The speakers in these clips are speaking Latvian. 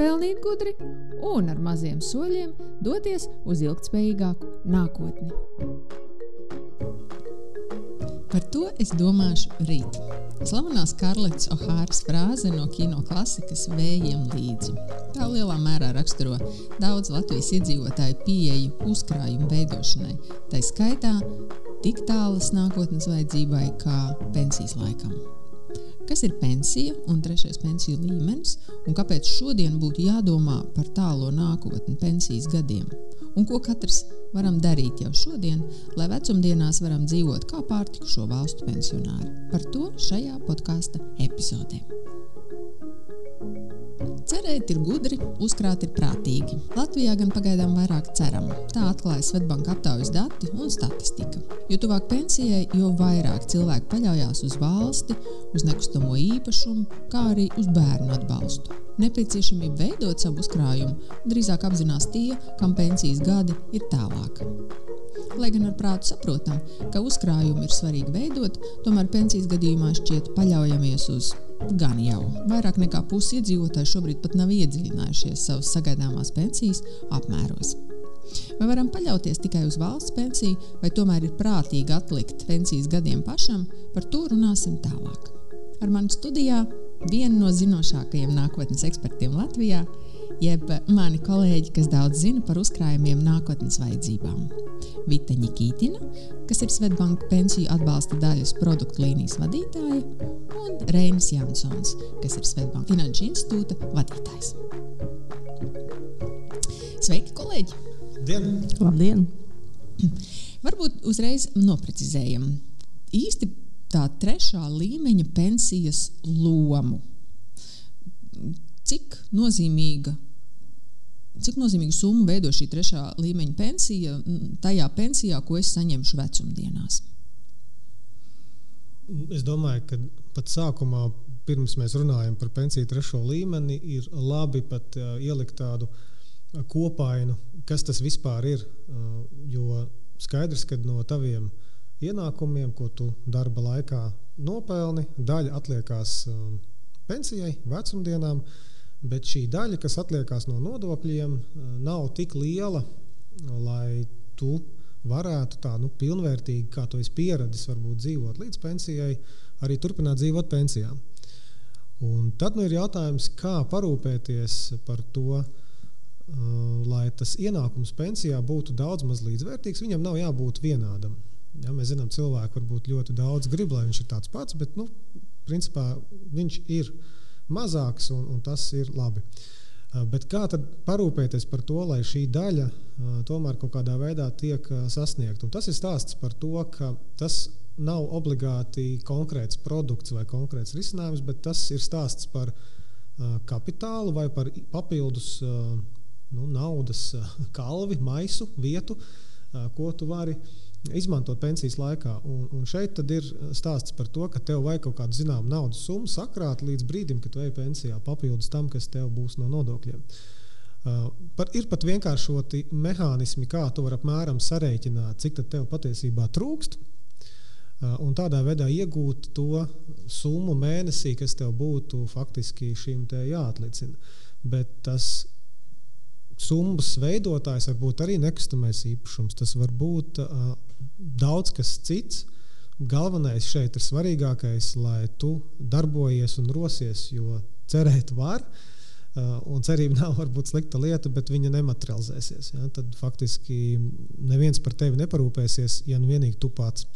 pelnīt gudri un ar maziem soļiem doties uz ilgspējīgāku nākotni. Par to es domāšu rīt. Slavenā Skarlets O'Hāras frāze no kino klasikas vējiem līdzi. Tā lielā mērā raksturo daudz Latvijas iedzīvotāju pieeju uzkrājumu veidošanai, tā skaitā tik tālas nākotnes vajadzībai kā pensijas laikam kas ir pensija un trešais pensiju līmenis, un kāpēc šodien būtu jādomā par tālo nākotni pensijas gadiem, un ko katrs varam darīt jau šodien, lai vecumdienās varam dzīvot kā pārtikušo valstu pensionāri. Par to šajā podkāstu epizodē. Cerēt ir gudri, uzkrāt ir prātīgi. Latvijā gan pagaidām vairāk ceram. Tā atklāja Svetbanka aptaujas dati un statistika. Jo tuvāk pensijai, jo vairāk cilvēku paļaujas uz valsti, uz nekustamo īpašumu, kā arī uz bērnu atbalstu. Nepieciešamība veidot savu uzkrājumu drīzāk apzinās tie, kam pensijas gadi ir tālāk. Lai gan ar prātu saprotam, ka uzkrājumu ir svarīgi veidot, tomēr pensijas gadījumā šķiet paļaujamies uz Gan jau vairāk nekā pusi iedzīvotāji šobrīd pat nav iedziļinājušies savas sagaidāmās pensijas apmēros. Vai varam paļauties tikai uz valsts pensiju, vai tomēr ir prātīgi atlikt pensijas gadiem pašam, par to runāsim tālāk. Ar mani studijā viena no zinošākajiem nākotnes ekspertiem Latvijā jeb mani kolēģi, kas daudz zina par uzkrājumiem nākotnes vajadzībām. Vita Nikītina, kas ir Svetbanka pensiju atbalsta daļas produktu līnijas vadītāja, un Reinis Jansons, kas ir Svetbanka Finanšu institūta vadītājs. Sveiki, kolēģi! Dien. Labdien! Varbūt uzreiz noprecizējam īsti tā trešā līmeņa pensijas lomu. Cik nozīmīga Cik nozīmīgu summu veido šī trešā līmeņa pensija tajā pensijā, ko es saņemšu vecumdienās? Es domāju, ka pat sākumā, pirms mēs runājam par pensiju trešo līmeni, ir labi pat uh, ielikt tādu kopainu, kas tas vispār ir. Uh, jo skaidrs, ka no taviem ienākumiem, ko tu darba laikā nopelni, daļa atliekās uh, pensijai, vecumdienām. Uh, Bet šī daļa, kas atliekās no nodokļiem, eh, nav tik liela, lai tu varētu tā nu, pilnvērtīgi, kā tu esi pieradis, varbūt dzīvot līdz pensijai, arī turpināt dzīvot pensijā. Un tad nu, ir jautājums, kā parūpēties par to, uh, lai tas ienākums pensijā būtu daudz maz līdzvērtīgs. Viņam nav jābūt vienādam. Ja, mēs zinām, cilvēki varbūt ļoti daudz grib, lai viņš ir tāds pats, bet nu, principā viņš ir mazāks, un, un tas ir labi. Uh, bet kā tad parūpēties par to, lai šī daļa uh, tomēr kaut kādā veidā tiek uh, sasniegta? Un tas ir stāsts par to, ka tas nav obligāti konkrēts produkts vai konkrēts risinājums, bet tas ir stāsts par kapitālu vai par papildus nu, naudas kalvi, maisu, vietu, ko tu vari izdarīt izmantot pensijas laikā. Un, un šeit ir stāsts par to, ka tev vajag kaut kādu zināmu naudas summu sakrāt līdz brīdim, kad tu ej pensijā, papildus tam, kas tev būs no nodokļiem. Uh, par, ir pat vienkāršoti mehānismi, kā tu vari apmēram sarēķināt, cik tev patiesībā trūkst. Uh, un tādā veidā iegūt to summu mēnesī, kas tev būtu faktiski šīm jāatlicina. Bet tas summas veidotājs var būt arī nekustamais īpašums. Tas var būt uh, daudz kas cits. Galvenais šeit ir svarīgākais, lai tu darbojies un rosies, jo cerēt var. Uh, un cerība nav varbūt slikta lieta, bet viņa nematerializēsies. Ja? Tad faktiski neviens par tevi neparūpēsies, ja nu vienīgi tu pats.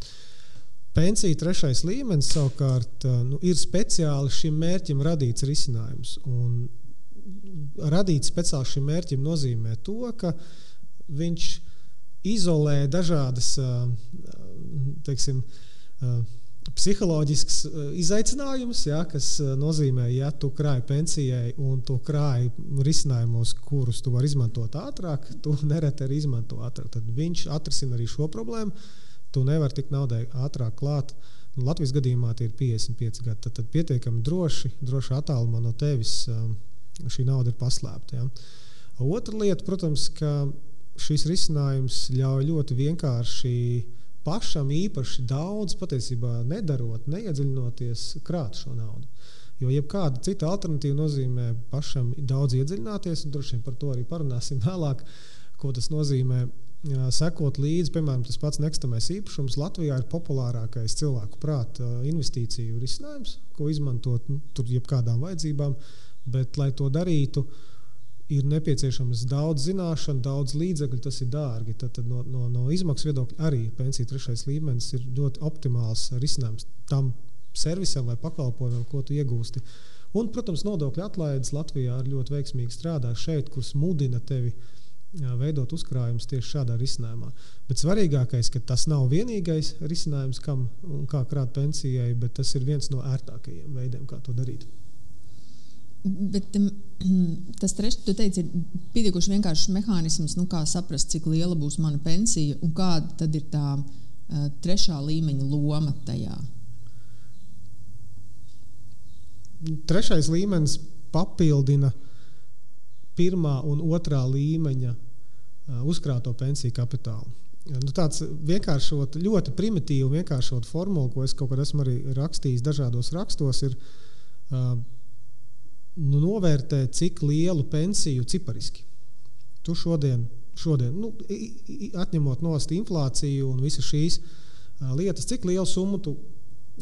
Pensija trešais līmenis savukārt nu, ir speciāli šim mērķim radīts risinājums. Un radīt speciāli šim mērķim nozīmē to, ka viņš izolē dažādas teiksim, psiholoģisks izaicinājums, ja, kas nozīmē, ja tu krāji pensijai un tu krāji risinājumos, kurus tu vari izmantot ātrāk, tu nereti arī izmanto ātrāk. Tad viņš atrisina arī šo problēmu. Tu nevari tik naudai ātrāk klāt. Nu, Latvijas gadījumā tie ir 55 gadi. Tad, tad pietiekami droši, droši attālumā no tevis šī nauda ir paslēpta. Ja. Otra lieta, protams, ka šis risinājums ļauj ļoti vienkārši pašam īpaši daudz, patiesībā nedarot, neiedziļinoties, krāt šo naudu. Jo jebkāda cita alternatīva nozīmē pašam daudz iedziļināties, un droši vien par to arī parunāsim vēlāk, ko tas nozīmē. Sekot līdzi, piemēram, tas pats nekustamais īpašums Latvijā ir populārākais cilvēku prāta investīciju risinājums, ko izmantot nu, tur jebkādām vajadzībām, bet, lai to darītu, ir nepieciešams daudz zināšanu, daudz līdzekļu, tas ir dārgi. Tad, tad no, no, no izmaksu viedokļa arī pensiju trešais līmenis ir ļoti optimāls risinājums tam servisam vai pakalpojumam, ko tu iegūsti. Un, protams, nodokļu atlaides Latvijā ir ļoti veiksmīgi strādā šeit, kur mudina tevi veidot uzkrājumus tieši šādā risinājumā. Bet svarīgākais, ka tas nav vienīgais risinājums, kam un kā krāt pensijai, bet tas ir viens no ērtākajiem veidiem, kā to darīt. Bet tas trešais, tu teici, ir pietiekuši vienkāršs mehānisms, nu, kā saprast, cik liela būs mana pensija un kāda ir tā uh, trešā līmeņa loma tajā. Trešais līmenis papildina pirmā un otrā līmeņa uh, uzkrāto pensiju kapitālu. Nu, tāds vienkāršot, ļoti primitīvs, vienkāršot formulu, ko es kaut kad esmu arī rakstījis dažādos rakstos, ir uh, nu, novērtē, cik lielu pensiju cipariski tu šodien, šodien nu, atņemot nost inflāciju un visas šīs lietas, cik lielu summu tu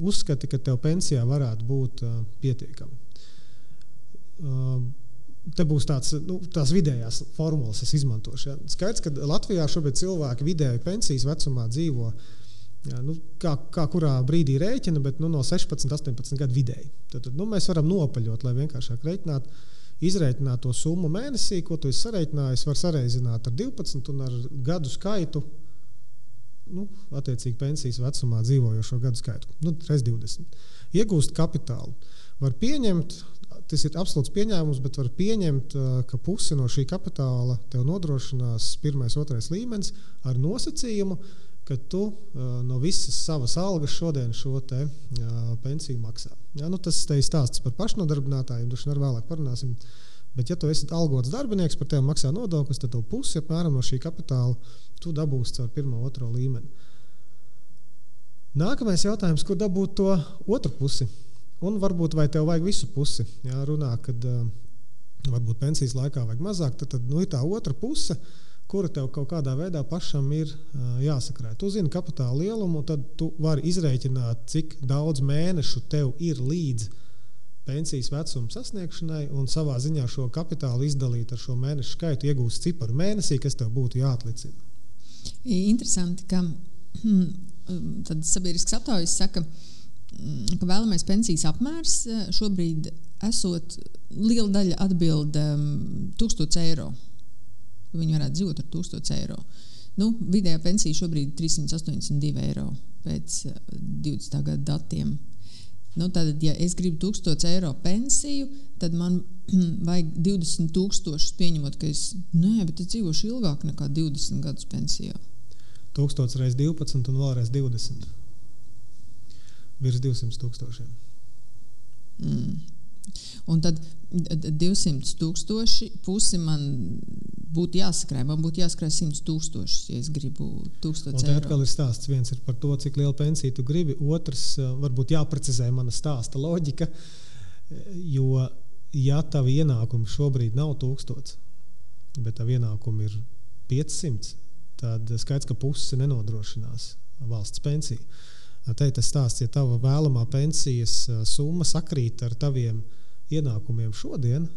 uzskati, ka tev pensijā varētu būt uh, pietiekami. Uh, te būs tāds, nu, tās vidējās formulas, es izmantošu. Ja. Skaidrs, ka Latvijā šobrīd cilvēki vidēji pensijas vecumā dzīvo uh, Jā, nu, kā, kā kurā brīdī rēķina, bet nu, no 16, 18 gadu vidēji. Tad, tad nu, mēs varam nopaļot, lai vienkāršāk rēķinātu. Izrēķināt to summu mēnesī, ko tu esi sarēķinājis, var sareizināt ar 12 un ar gadu skaitu. Nu, attiecīgi, pensijas vecumā dzīvojošo gadu skaitu. Nu, reiz 20. Iegūst kapitālu. Var pieņemt, tas ir absolūts pieņēmums, bet var pieņemt, ka pusi no šī kapitāla tev nodrošinās pirmais, otrais līmenis ar nosacījumu, ka tu uh, no visas savas algas šodien šo te, uh, pensiju maksā. Ja, nu, tas ir stāsts par pašnodarbinātājiem, droši vien vēlāk parunāsim. Bet, ja tu esi algots darbinieks, par tevi maksā nodokļus, tad tu pusi apmēram no šī kapitāla tu dabūsi caur pirmo, otro līmeni. Nākamais jautājums, kur dabūt to otru pusi? Un varbūt vai tev vajag visu pusi? Jā, runā, kad uh, varbūt pensijas laikā vajag mazāk, tad, tad nu, ir tā otra puse. Uh, kura tev kaut kādā veidā pašam ir uh, jāsakrāj. Tu zini kapitāla lielumu, tad tu vari izrēķināt, cik daudz mēnešu tev ir līdz pensijas vecuma sasniegšanai, un savā ziņā šo kapitālu izdalīt ar šo mēnešu skaitu, iegūst ciparu mēnesī, kas tev būtu jāatlicina. Interesanti, ka tad sabiedrisks aptaujas saka, ka vēlamais pensijas apmērs šobrīd esot liela daļa atbild um, 1000 eiro viņi varētu dzīvot ar 1000 eiro. Nu, vidējā pensija šobrīd ir 382 eiro pēc 20. Eh, gada datiem. Nu, tad, ja es gribu 1000 eiro pensiju, tad man vajag 20,000 pieņemot, ka es, nē, bet es dzīvošu ilgāk nekā 20 gadus pensijā. 1000 reizes 12 un vēlreiz 20. Virs 200 tūkstošiem. Mm. Un tad 200 tūkstoši pusi man būtu jāsakrāj. Man būtu jāsakrāj 100 tūkstošus, ja es gribu 1000 eiro. Tā atkal ir stāsts. Viens ir par to, cik lielu pensiju tu gribi. Otrs, eh, varbūt jāprecizē mana stāsta loģika. Jo, ja tavi ienākumi šobrīd nav 1000, bet tavi ienākumi ir 500, tad skaidrs, ka pusi nenodrošinās valsts pensiju. Te ir tas stāsts, ja tava vēlamā pensijas eh, summa sakrīt ar taviem ienākumiem šodien,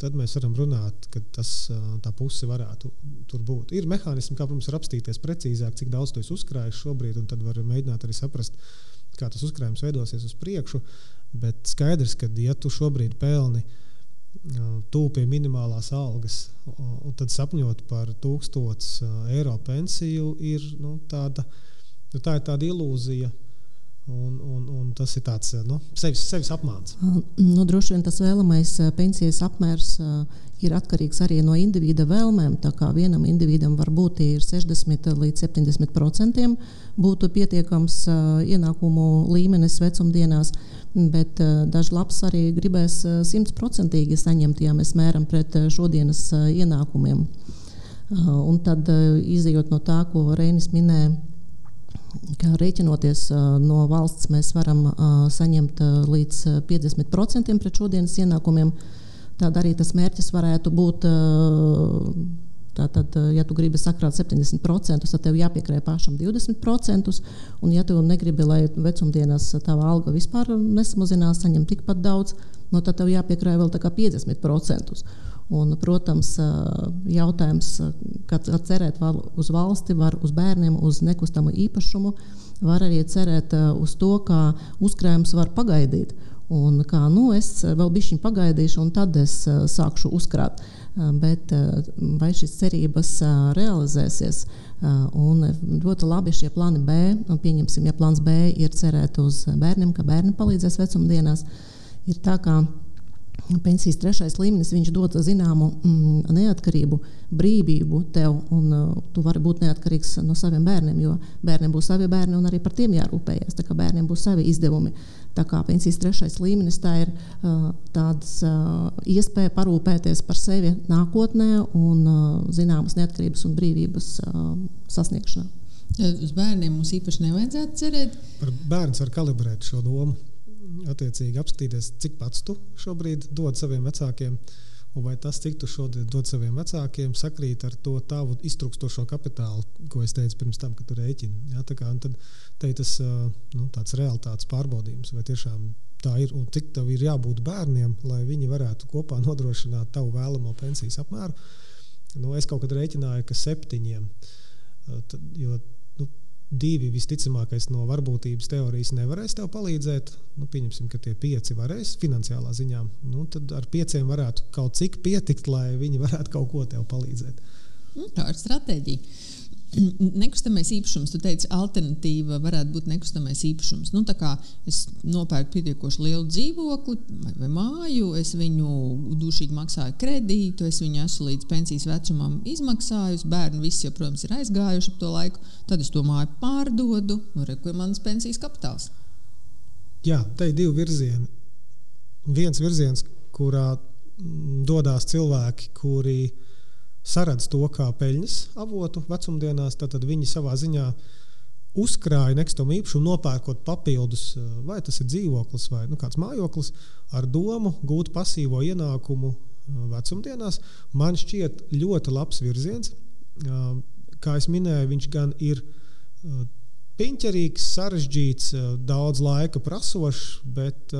tad mēs varam runāt, ka tas, tā puse varētu tur būt. Ir mehānismi, kā protams, apstīties precīzāk, cik daudz tu esi uzkrājis šobrīd, un tad var mēģināt arī saprast, kā tas uzkrājums veidosies uz priekšu. Bet skaidrs, ka ja tu šobrīd pelni tuvu pie minimālās algas, un tad sapņot par 1000 eiro pensiju, ir nu, tāda, nu, tā ir tāda ilūzija. Un, un, un tas ir tāds nu, sevis, sevis apmāns. Nu, droši vien tas vēlamais pensijas apmērs ir atkarīgs arī no individa vēlmēm. Tā kā vienam individam var būt 60 līdz 70 procentiem būtu pietiekams ienākumu līmenis vecumdienās, bet daži labs arī gribēs simtprocentīgi saņemt, ja mēs mēram pret šodienas ienākumiem. Un tad, izējot no tā, ko Reinis minēja, ka rēķinoties no valsts, mēs varam saņemt līdz 50% pret šodienas ienākumiem. Tad arī tas mērķis varētu būt. Tātad, ja tu gribi sakrāt 70%, tad tev jāpiekrāj pašam 20%. Un, ja tu negribi, lai vecumdienās tava alga vispār nesamazinās, saņem tikpat daudz, no tad tev jāpiekrāj vēl 50%. Un, protams, jautājums, kad cerēt uz valsti, var uz bērniem, uz nekustamo īpašumu, var arī cerēt uz to, ka uzkrājums var pagaidīt. Un kā nu, es vēl bišķiņu pagaidīšu, un tad es sākšu uzkrāt. Bet vai šīs cerības realizēsies? Un ļoti labi šie plāni B, pieņemsim, ja plāns B ir cerēt uz bērniem, ka bērni palīdzēs vecumdienās, ir tā, ka pensijas trešais līmenis, viņš dod zināmu mm, neatkarību, brīvību tev, un uh, tu vari būt neatkarīgs no saviem bērniem, jo bērniem būs savi bērni un arī par tiem jārūpējas. Tā kā bērniem būs savi izdevumi. Tā kā pensijas trešais līmenis, tā ir uh, tāds uh, iespēja parūpēties par sevi nākotnē un uh, zināmas neatkarības un brīvības uh, sasniegšanā. Uz bērniem mums īpaši nevajadzētu cerēt. Par bērnu var kalibrēt šo domu attiecīgi apskatīties, cik pats tu šobrīd dod saviem vecākiem. Un vai tas, cik tu šodien dod saviem vecākiem, sakrīt ar to tavu iztrukstošo kapitālu, ko es teicu pirms tam, kad tu rēķini. Ja, kā, tad te ir tas nu, realitātes pārbaudījums, vai tiešām tā ir un cik tev ir jābūt bērniem, lai viņi varētu kopā nodrošināt tavu vēlamo pensijas apmēru. Nu, es kaut kad rēķināju, ka septiņiem. Tad, jo divi visticamākais no varbūtības teorijas nevarēs tev palīdzēt. Nu, pieņemsim, ka tie pieci varēs finansiālā ziņā. Nu, tad ar pieciem varētu kaut cik pietikt, lai viņi varētu kaut ko tev palīdzēt. Nu, tā ir stratēģija. Nekustamais īpašums, tu teici, alternatīva varētu būt nekustamais īpašums. Nu, es nopērku pietiekoši lielu dzīvokli vai, vai māju, es viņu dušīgi maksāju kredītu, es viņu esmu līdz pensijas vecumam izmaksājusi. Bērni visi, jau, protams, ir aizgājuši ap to laiku. Tad es to māju pārdodu, un reku ir mans pensijas kapitāls. Jā, te ir divi virzieni. Viens virziens, kurā dodas cilvēki, kuri saredz to kā peļņas avotu vecumdienās, tad viņi savā ziņā uzkrāja nekustamo īpašumu, nopērkot papildus, eh, vai tas ir dzīvoklis vai nu, kāds mājoklis, ar domu gūt pasīvo ienākumu eh, vecumdienās. Man šķiet ļoti labs virziens. Eh, kā jau minēju, viņš gan ir piņķerīgs, sarežģīts, daudz laika prasošs, bet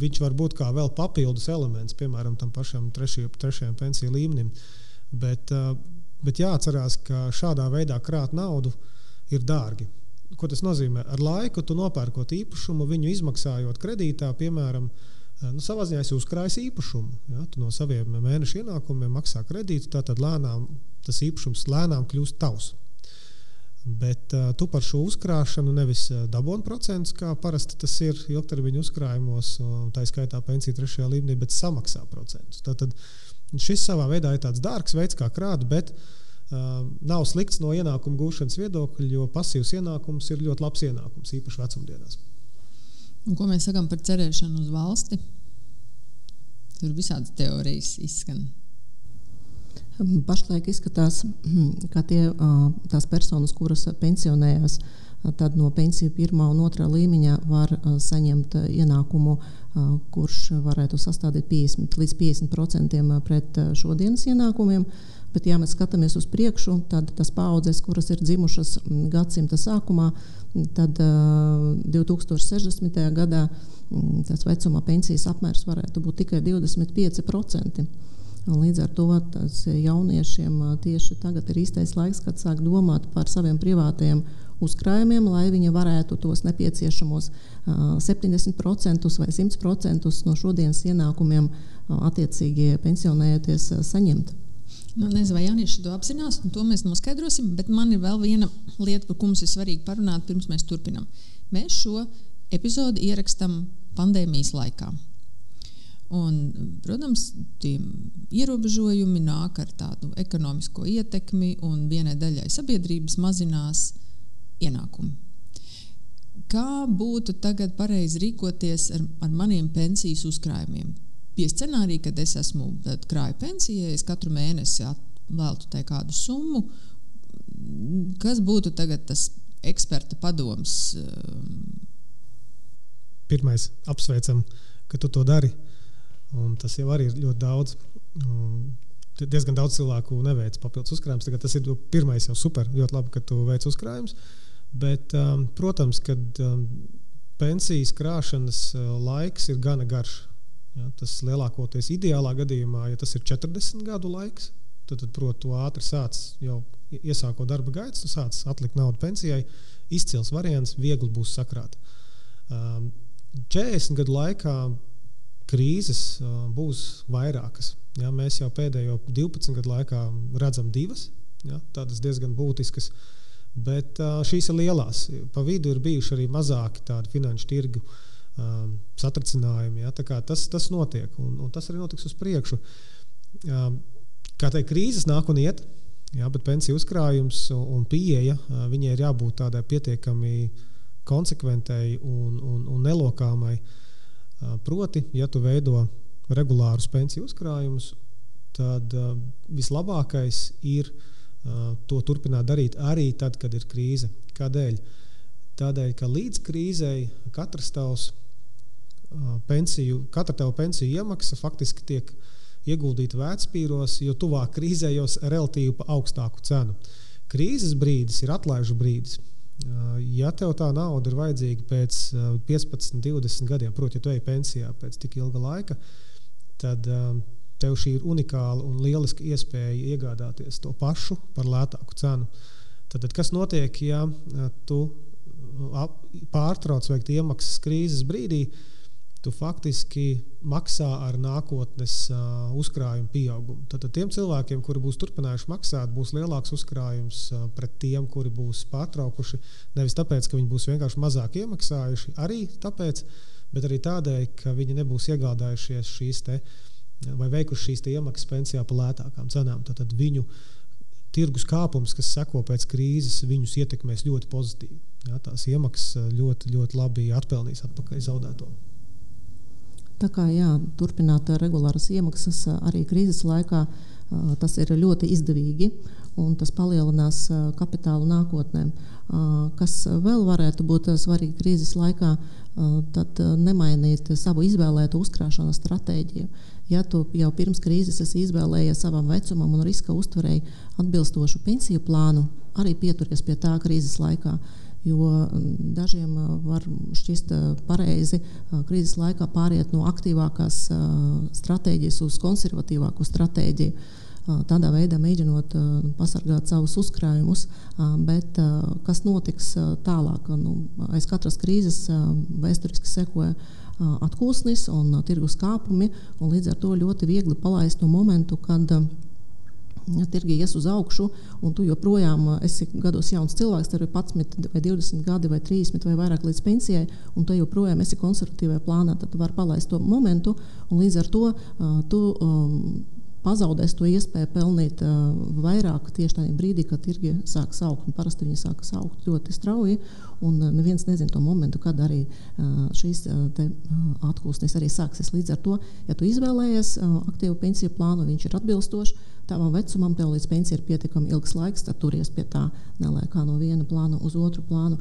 viņš var būt kā vēl papildus elements, piemēram, tam pašam trešajam, trešajam pensiju līmenim. Uh, Bet, eh, bet jāatcerās, ka šādā veidā krāt naudu ir dārgi. Ko tas nozīmē? Ar laiku tu nopērkot īpašumu, viņu izmaksājot kredītā, piemēram, eh, nu, savā ziņā uzkrājas īpašumu. Ja? Tu no saviem mēneša ienākumiem maksā kredītu, tad lēnām tas īpašums lēnām kļūst tavs. Bet uh, tu par šo uzkrāšanu nevis dabūni procentus, kā parasti tas ir ilgtermiņa uzkrājumos, tā izskaitā pensiju trešajā līmenī, bet samaksā procentus. Tātad, uh, Šis savā veidā ir tāds dārgs veids, kā krāt, bet uh, nav slikts no ienākuma gūšanas viedokļa, jo pasīvs ienākums ir ļoti labs ienākums, īpaši vecumdienās. Un ko mēs sakām par cerēšanu uz valsti? Tur visādas teorijas izskan. Pašlaik izskatās, ka tie, tās personas, kuras pensionējās, tad no pensiju pirmā un otrā līmeņa var saņemt ienākumu kurš varētu sastādīt 50 līdz 50% pret šodienas ienākumiem. Bet, ja mēs skatāmies uz priekšu, tad tas paudzes, kuras ir dzimušas gadsimta sākumā, tad 2060. gadā tas vecuma pensijas apmērs varētu būt tikai 25%. Un līdz ar to jauniešiem tieši tagad ir īstais laiks, kad sāk domāt par saviem privātajiem uzkrājumiem, lai viņi varētu tos nepieciešamos 70% vai 100% no šodienas ienākumiem attiecīgi pensionējoties saņemt. Nu, nezinu, vai jaunieši to apzinās, un to mēs noskaidrosim. Bet man ir vēl viena lieta, par ko mums ir svarīgi parunāt, pirms mēs turpinām. Mēs šo epizodi ierakstam pandēmijas laikā. Un, protams, tie ierobežojumi nāk ar tādu ekonomisko ietekmi, un vienai daļai sabiedrības mazinās ienākumi. Kā būtu tagad pareizi rīkoties ar, ar maniem pensijas uzkrājumiem? Pie scenārija, kad es esmu krāju pensijai, es katru mēnesi veltu tai kādu summu. Kas būtu tas eksperta padoms? Pirmais, apsveicam, ka tu to dari. Un tas jau arī ir ļoti daudz. Diezgan daudz cilvēku neveic papildus uzkrājumus. Tas ir pirmais jau super. Ļoti labi, ka tu veic uzkrājumus. Bet, um, protams, kad um, pensijas krāšanas uh, laiks ir gana garš. Ja, tas lielākoties ideālā gadījumā, ja tas ir 40 gadu laiks, tad, tad protams, ātri sāc jau iesākot darba gaitas, tu sāc atlikt naudu pensijai. Izcils variants, viegli būs sakrāt. Um, 40 gadu laikā krīzes būs vairākas. Ja, mēs jau pēdējo 12 gadu laikā redzam divas, ja, tādas diezgan būtiskas. Bet šīs ir lielās. Pa vidu ir bijuši arī mazāki tādi finanšu tirgu um, satricinājumi. Ja, tas, tas notiek, un, un tas arī notiks uz priekšu. Um, kā teikt, krīzes nāk un iet, ja, bet pensiju uzkrājums un, pieeja viņai ir jābūt tādai pietiekami konsekventai un, un, un nelokāmai. Uh, proti, ja tu veido regulārus pensiju uzkrājumus, tad vislabākais ir to turpināt darīt arī tad, kad ir krīze. Kādēļ? Tādēļ, ka līdz krīzei katrs tavs pensiju, katra tava pensiju iemaksa faktiski tiek ieguldīta vērtspīros, jo tuvāk krīzē jau relatīvi pa augstāku cenu. Krīzes brīdis ir atlaižu brīdis. Ja tev tā nauda ir vajadzīga pēc 15, 20 gadiem, proti, ja tu ej pensijā pēc tik ilga laika, tad tev šī ir unikāla un lieliska iespēja iegādāties to pašu par lētāku cenu. Tad, tad kas notiek, ja tu pārtrauc veikt iemaksas krīzes brīdī? Tu faktiski maksā ar nākotnes uh, uzkrājumu pieaugumu. Tad, tiem cilvēkiem, kuri būs turpinājuši maksāt, būs lielāks uzkrājums uh, pret tiem, kuri būs pārtraukuši. Nevis tāpēc, ka viņi būs vienkārši mazāk iemaksājuši, arī tāpēc, bet arī tādēļ, ka viņi nebūs iegādājušies šīs te, vai veikuši šīs iemaksas pensijā par lētākām cenām. Tad, tad viņu tirgus kāpums, kas seko pēc krīzes, viņus ietekmēs ļoti pozitīvi. Ja, tās iemaksas ļoti, ļoti labi atpelnīs atpakaļ zaudēto. Tā kā jā, turpināt regulāras iemaksas arī krīzes laikā, tas ir ļoti izdevīgi un tas palielinās kapitālu nākotnē. Kas vēl varētu būt svarīgi krīzes laikā, tad nemainīt savu izvēlēto uzkrāšanas stratēģiju ja tu jau pirms krīzes esi izvēlējies savam vecumam un riska uztverēji atbilstošu pensiju plānu, arī pieturies pie tā krīzes laikā. Jo mm, dažiem var šķist pareizi krīzes laikā pāriet no aktīvākās stratēģijas uz konservatīvāku stratēģiju. Tādā veidā mēģinot pasargāt savus uzkrājumus, bet kas notiks tālāk? Nu, aiz katras krīzes vēsturiski sekoja atkūsnis un tirgus kāpumi. Un līdz ar to ļoti viegli palaist to momentu, kad ja tirgi ies uz augšu, un tu joprojām esi gados jauns cilvēks, tev ir 11, vai 20 gadi, vai 30 vai vairāk līdz pensijai, un tu joprojām esi konservatīvajā plānā, tad var palaist to momentu, un līdz ar to uh, tu um, pazaudēs to iespēju pelnīt uh, vairāk tieši tajā brīdī, kad tirgi sāks augt. Parasti viņi sākas augt ļoti strauji, un uh, neviens nezina to momentu, kad arī uh, šīs uh, atkūsnes arī sāksies. Līdz ar to, ja tu izvēlējies uh, aktīvu pensiju plānu, viņš ir atbilstošs. Tavam vecumam, tev līdz pensijai ir pietiekami ilgs laiks, tad turies pie tā, nelēkā no viena plāna uz otru plānu.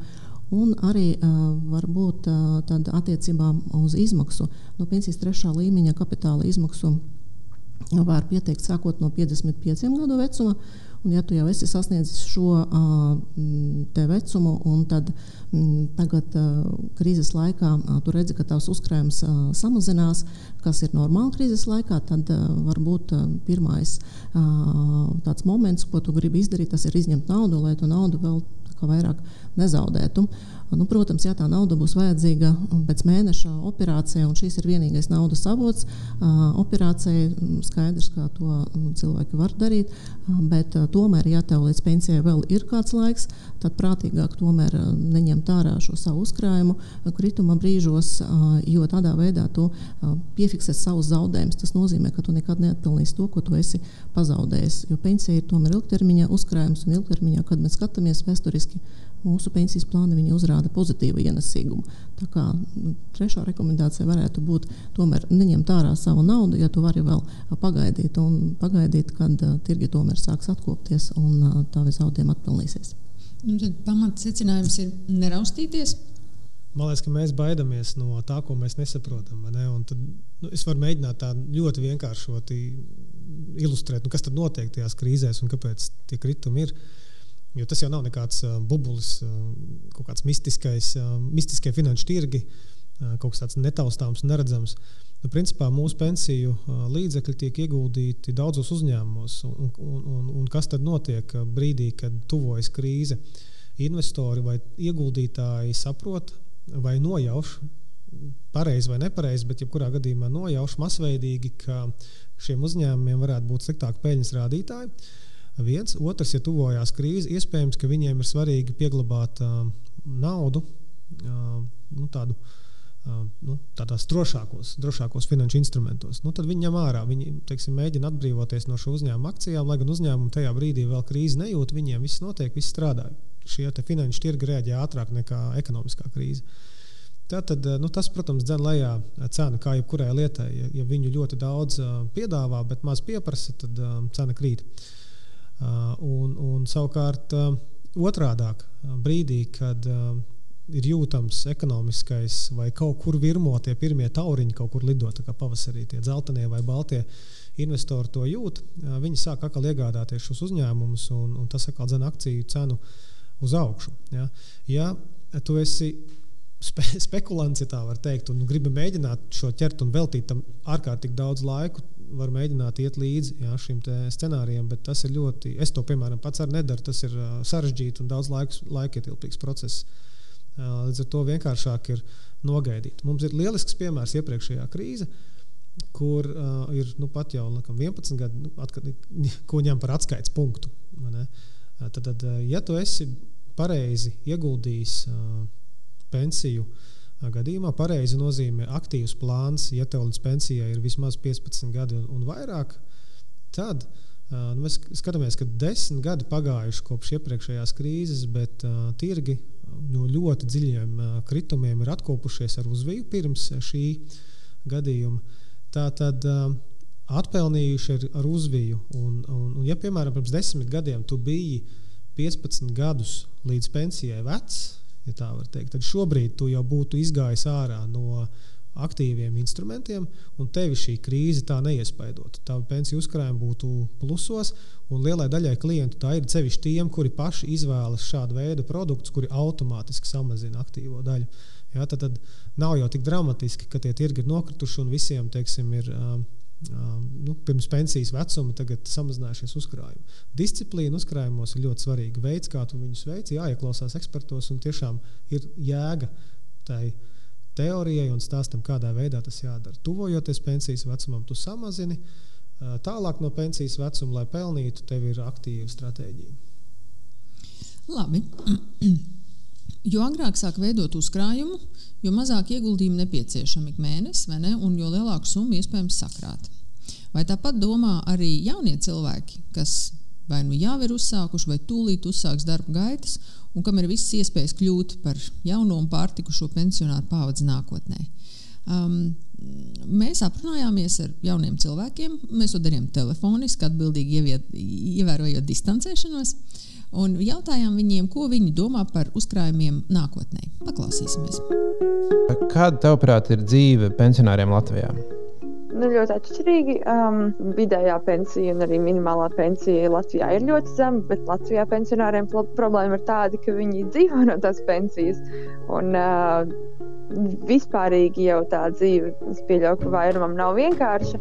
Un arī uh, varbūt uh, attiecībā uz izmaksu, no pensijas trešā līmeņa kapitāla izmaksu var pieteikt sākot no 55 gadu vecuma. Un, ja tu jau esi sasniedzis šo uh, vecumu, un tad mm, tagad uh, krīzes laikā uh, tu redzi, ka tavs uzkrājums uh, samazinās, kas ir normāli krīzes laikā, tad uh, varbūt uh, pirmais uh, tāds moments, ko tu gribi izdarīt, tas ir izņemt naudu, lai tu naudu vēl vairāk nezaudētu. Uh, Nu, protams, ja tā nauda būs vajadzīga pēc mēneša operācijai, un šis ir vienīgais naudas avots operācijai, skaidrs, kā to cilvēki var darīt. Bet tomēr, ja tev līdz pensijai vēl ir kāds laiks, tad prātīgāk tomēr neņemt ārā šo savu uzkrājumu krituma brīžos, jo tādā veidā tu piefiksē savus zaudējumus. Tas nozīmē, ka tu nekad neatpelnīsi to, ko tu esi pazaudējis. Jo pensija ir tomēr ilgtermiņa uzkrājums un ilgtermiņā, kad mēs skatāmies vēsturiski mūsu pensijas plāni uzrāda pozitīvu ienesīgumu. Tā kā nu, trešā rekomendācija varētu būt tomēr neņemt ārā savu naudu, ja tu vari vēl pagaidīt, un pagaidīt kad tirgi tomēr sāks atkopties un tavi zaudējumi atpelnīsies. Nu, Pamats secinājums ir neraustīties. Man liekas, ka mēs baidāmies no tā, ko mēs nesaprotam. Ne? Un tad, nu, es varu mēģināt tā ļoti vienkāršoti ilustrēt, nu, kas tad notiek tajās krīzēs un kāpēc tie kritumi ir. Uh, Jo tas jau nav nekāds bubulis, uh, kaut kāds mistiskais, mistiskie finanšu tirgi, kaut kas tāds netaustāms un neredzams. Nu, principā mūsu pensiju līdzekļi tiek ieguldīti daudzos uzņēmumos. Un, un, un, un kas tad notiek brīdī, kad tuvojas krīze? Investori vai ieguldītāji saprot vai nojauš, pareizi vai nepareizi, bet jebkurā gadījumā nojauš masveidīgi, ka šiem uzņēmumiem varētu būt sliktāki peļņas rādītāji viens. Otrs, ja tuvojās krīze, iespējams, ka viņiem ir svarīgi pieglabāt uh, naudu uh, nu, tādu. Uh, nu, tādās drošākos, drošākos finanšu instrumentos. Nu, tad viņi ņem ārā. Viņi teiksim, mēģina atbrīvoties no šo uzņēmumu akcijām, lai gan uzņēmumi tajā brīdī vēl krīzi nejūt. Viņiem viss notiek, viss strādā. Šie finanšu tirgi reaģē ātrāk nekā ekonomiskā krīze. Tātad, nu, tas, protams, dzen lejā cenu kā jebkurai lietai. Ja, ja viņu ļoti daudz uh, piedāvā, bet maz pieprasa, tad uh, cena krīt. Uh, un, un savukārt uh, otrādāk uh, brīdī, kad ir jūtams ekonomiskais vai kaut kur virmo tie pirmie tauriņi, kaut kur lidot, kā pavasarī tie dzeltenie vai baltie investori to jūt, viņi sāk atkal iegādāties šos uzņēmumus, un, un tas atkal dzen akciju cenu uz augšu. Ja, ja tu esi spe, spekulants, ja tā var teikt, un gribi mēģināt šo ķert un veltīt tam ārkārtīgi daudz laiku, var mēģināt iet līdzi jā, šim scenārijam, bet tas ir ļoti. Es to, piemēram, pats arī nedaru. Tas ir uh, sarežģīti un daudz laiks, laikietilpīgs process. Uh, līdz ar to vienkāršāk ir nogaidīt. Mums ir lielisks piemērs iepriekšējā krīze, kur uh, ir nu, pat jau laikam, 11 gadi, nu, atkat, ko ņem par atskaites punktu. Uh, tad, tad, ja tu esi pareizi ieguldījis uh, pensiju, gadījumā pareizi nozīmē aktīvs plāns, ja tev līdz pensijai ir vismaz 15 gadi un, un vairāk, tad nu, mēs skatāmies, ka desmit gadi pagājuši kopš iepriekšējās krīzes, bet uh, tirgi no ļoti dziļiem uh, kritumiem ir atkopušies ar uzviju pirms šī gadījuma. Tā tad uh, atpelnījuši ar, ar uzviju. Un, un, un, ja, piemēram, pirms desmit gadiem tu biji 15 gadus līdz pensijai vecs, ja tā var teikt, tad šobrīd tu jau būtu izgājis ārā no aktīviem instrumentiem, un tevi šī krīze tā neiespaidotu. Tā pensiju uzkrājuma būtu plusos, un lielai daļai klientu tā ir sevišķi tiem, kuri paši izvēlas šādu veidu produktus, kuri automātiski samazina aktīvo daļu. Ja, tad, tad nav jau tik dramatiski, ka tie tirgi ir nokrituši un visiem teiksim, ir. Uh, nu, pirms pensijas vecuma tagad samazinājušies uzkrājumi. Disciplīna uzkrājumos ir ļoti svarīga. Veids, kā tu viņus veici, jāieklausās ekspertos un tiešām ir jēga tai teorijai un stāstam, kādā veidā tas jādara. Tuvojoties pensijas vecumam, tu samazini. Tālāk no pensijas vecuma, lai pelnītu, tev ir aktīva stratēģija. Labi. Jo agrāk sāk veidot uzkrājumu, jo mazāk ieguldījumu nepieciešami ik mēnesi, ne? un jo lielāku summu iespējams sakrāt. Vai tāpat domā arī jaunie cilvēki, kas vai nu jau ir uzsākuši, vai tūlīt uzsāks darba gaitas, un kam ir visas iespējas kļūt par jauno un pārtikušo pensionāru pavadzi nākotnē. Um, mēs aprunājāmies ar jauniem cilvēkiem. Mēs to darījām telefoniski, atbildīgi ieviet, ievērojot distancēšanos. Un jautājām viņiem, ko viņi domā par uzkrājumiem nākotnē. Paklausīsimies. Kāda, tavuprāt, ir dzīve pensionāriem Latvijā? Nu, ļoti atšķirīgi. Um, vidējā pensija un arī minimālā pensija Latvijā ir ļoti zema, bet Latvijā pensionāriem problēma ir tāda, ka viņi dzīvo no tās pensijas. Un, uh, vispārīgi jau tā dzīve, es pieļauju, ka vairumam nav vienkārša.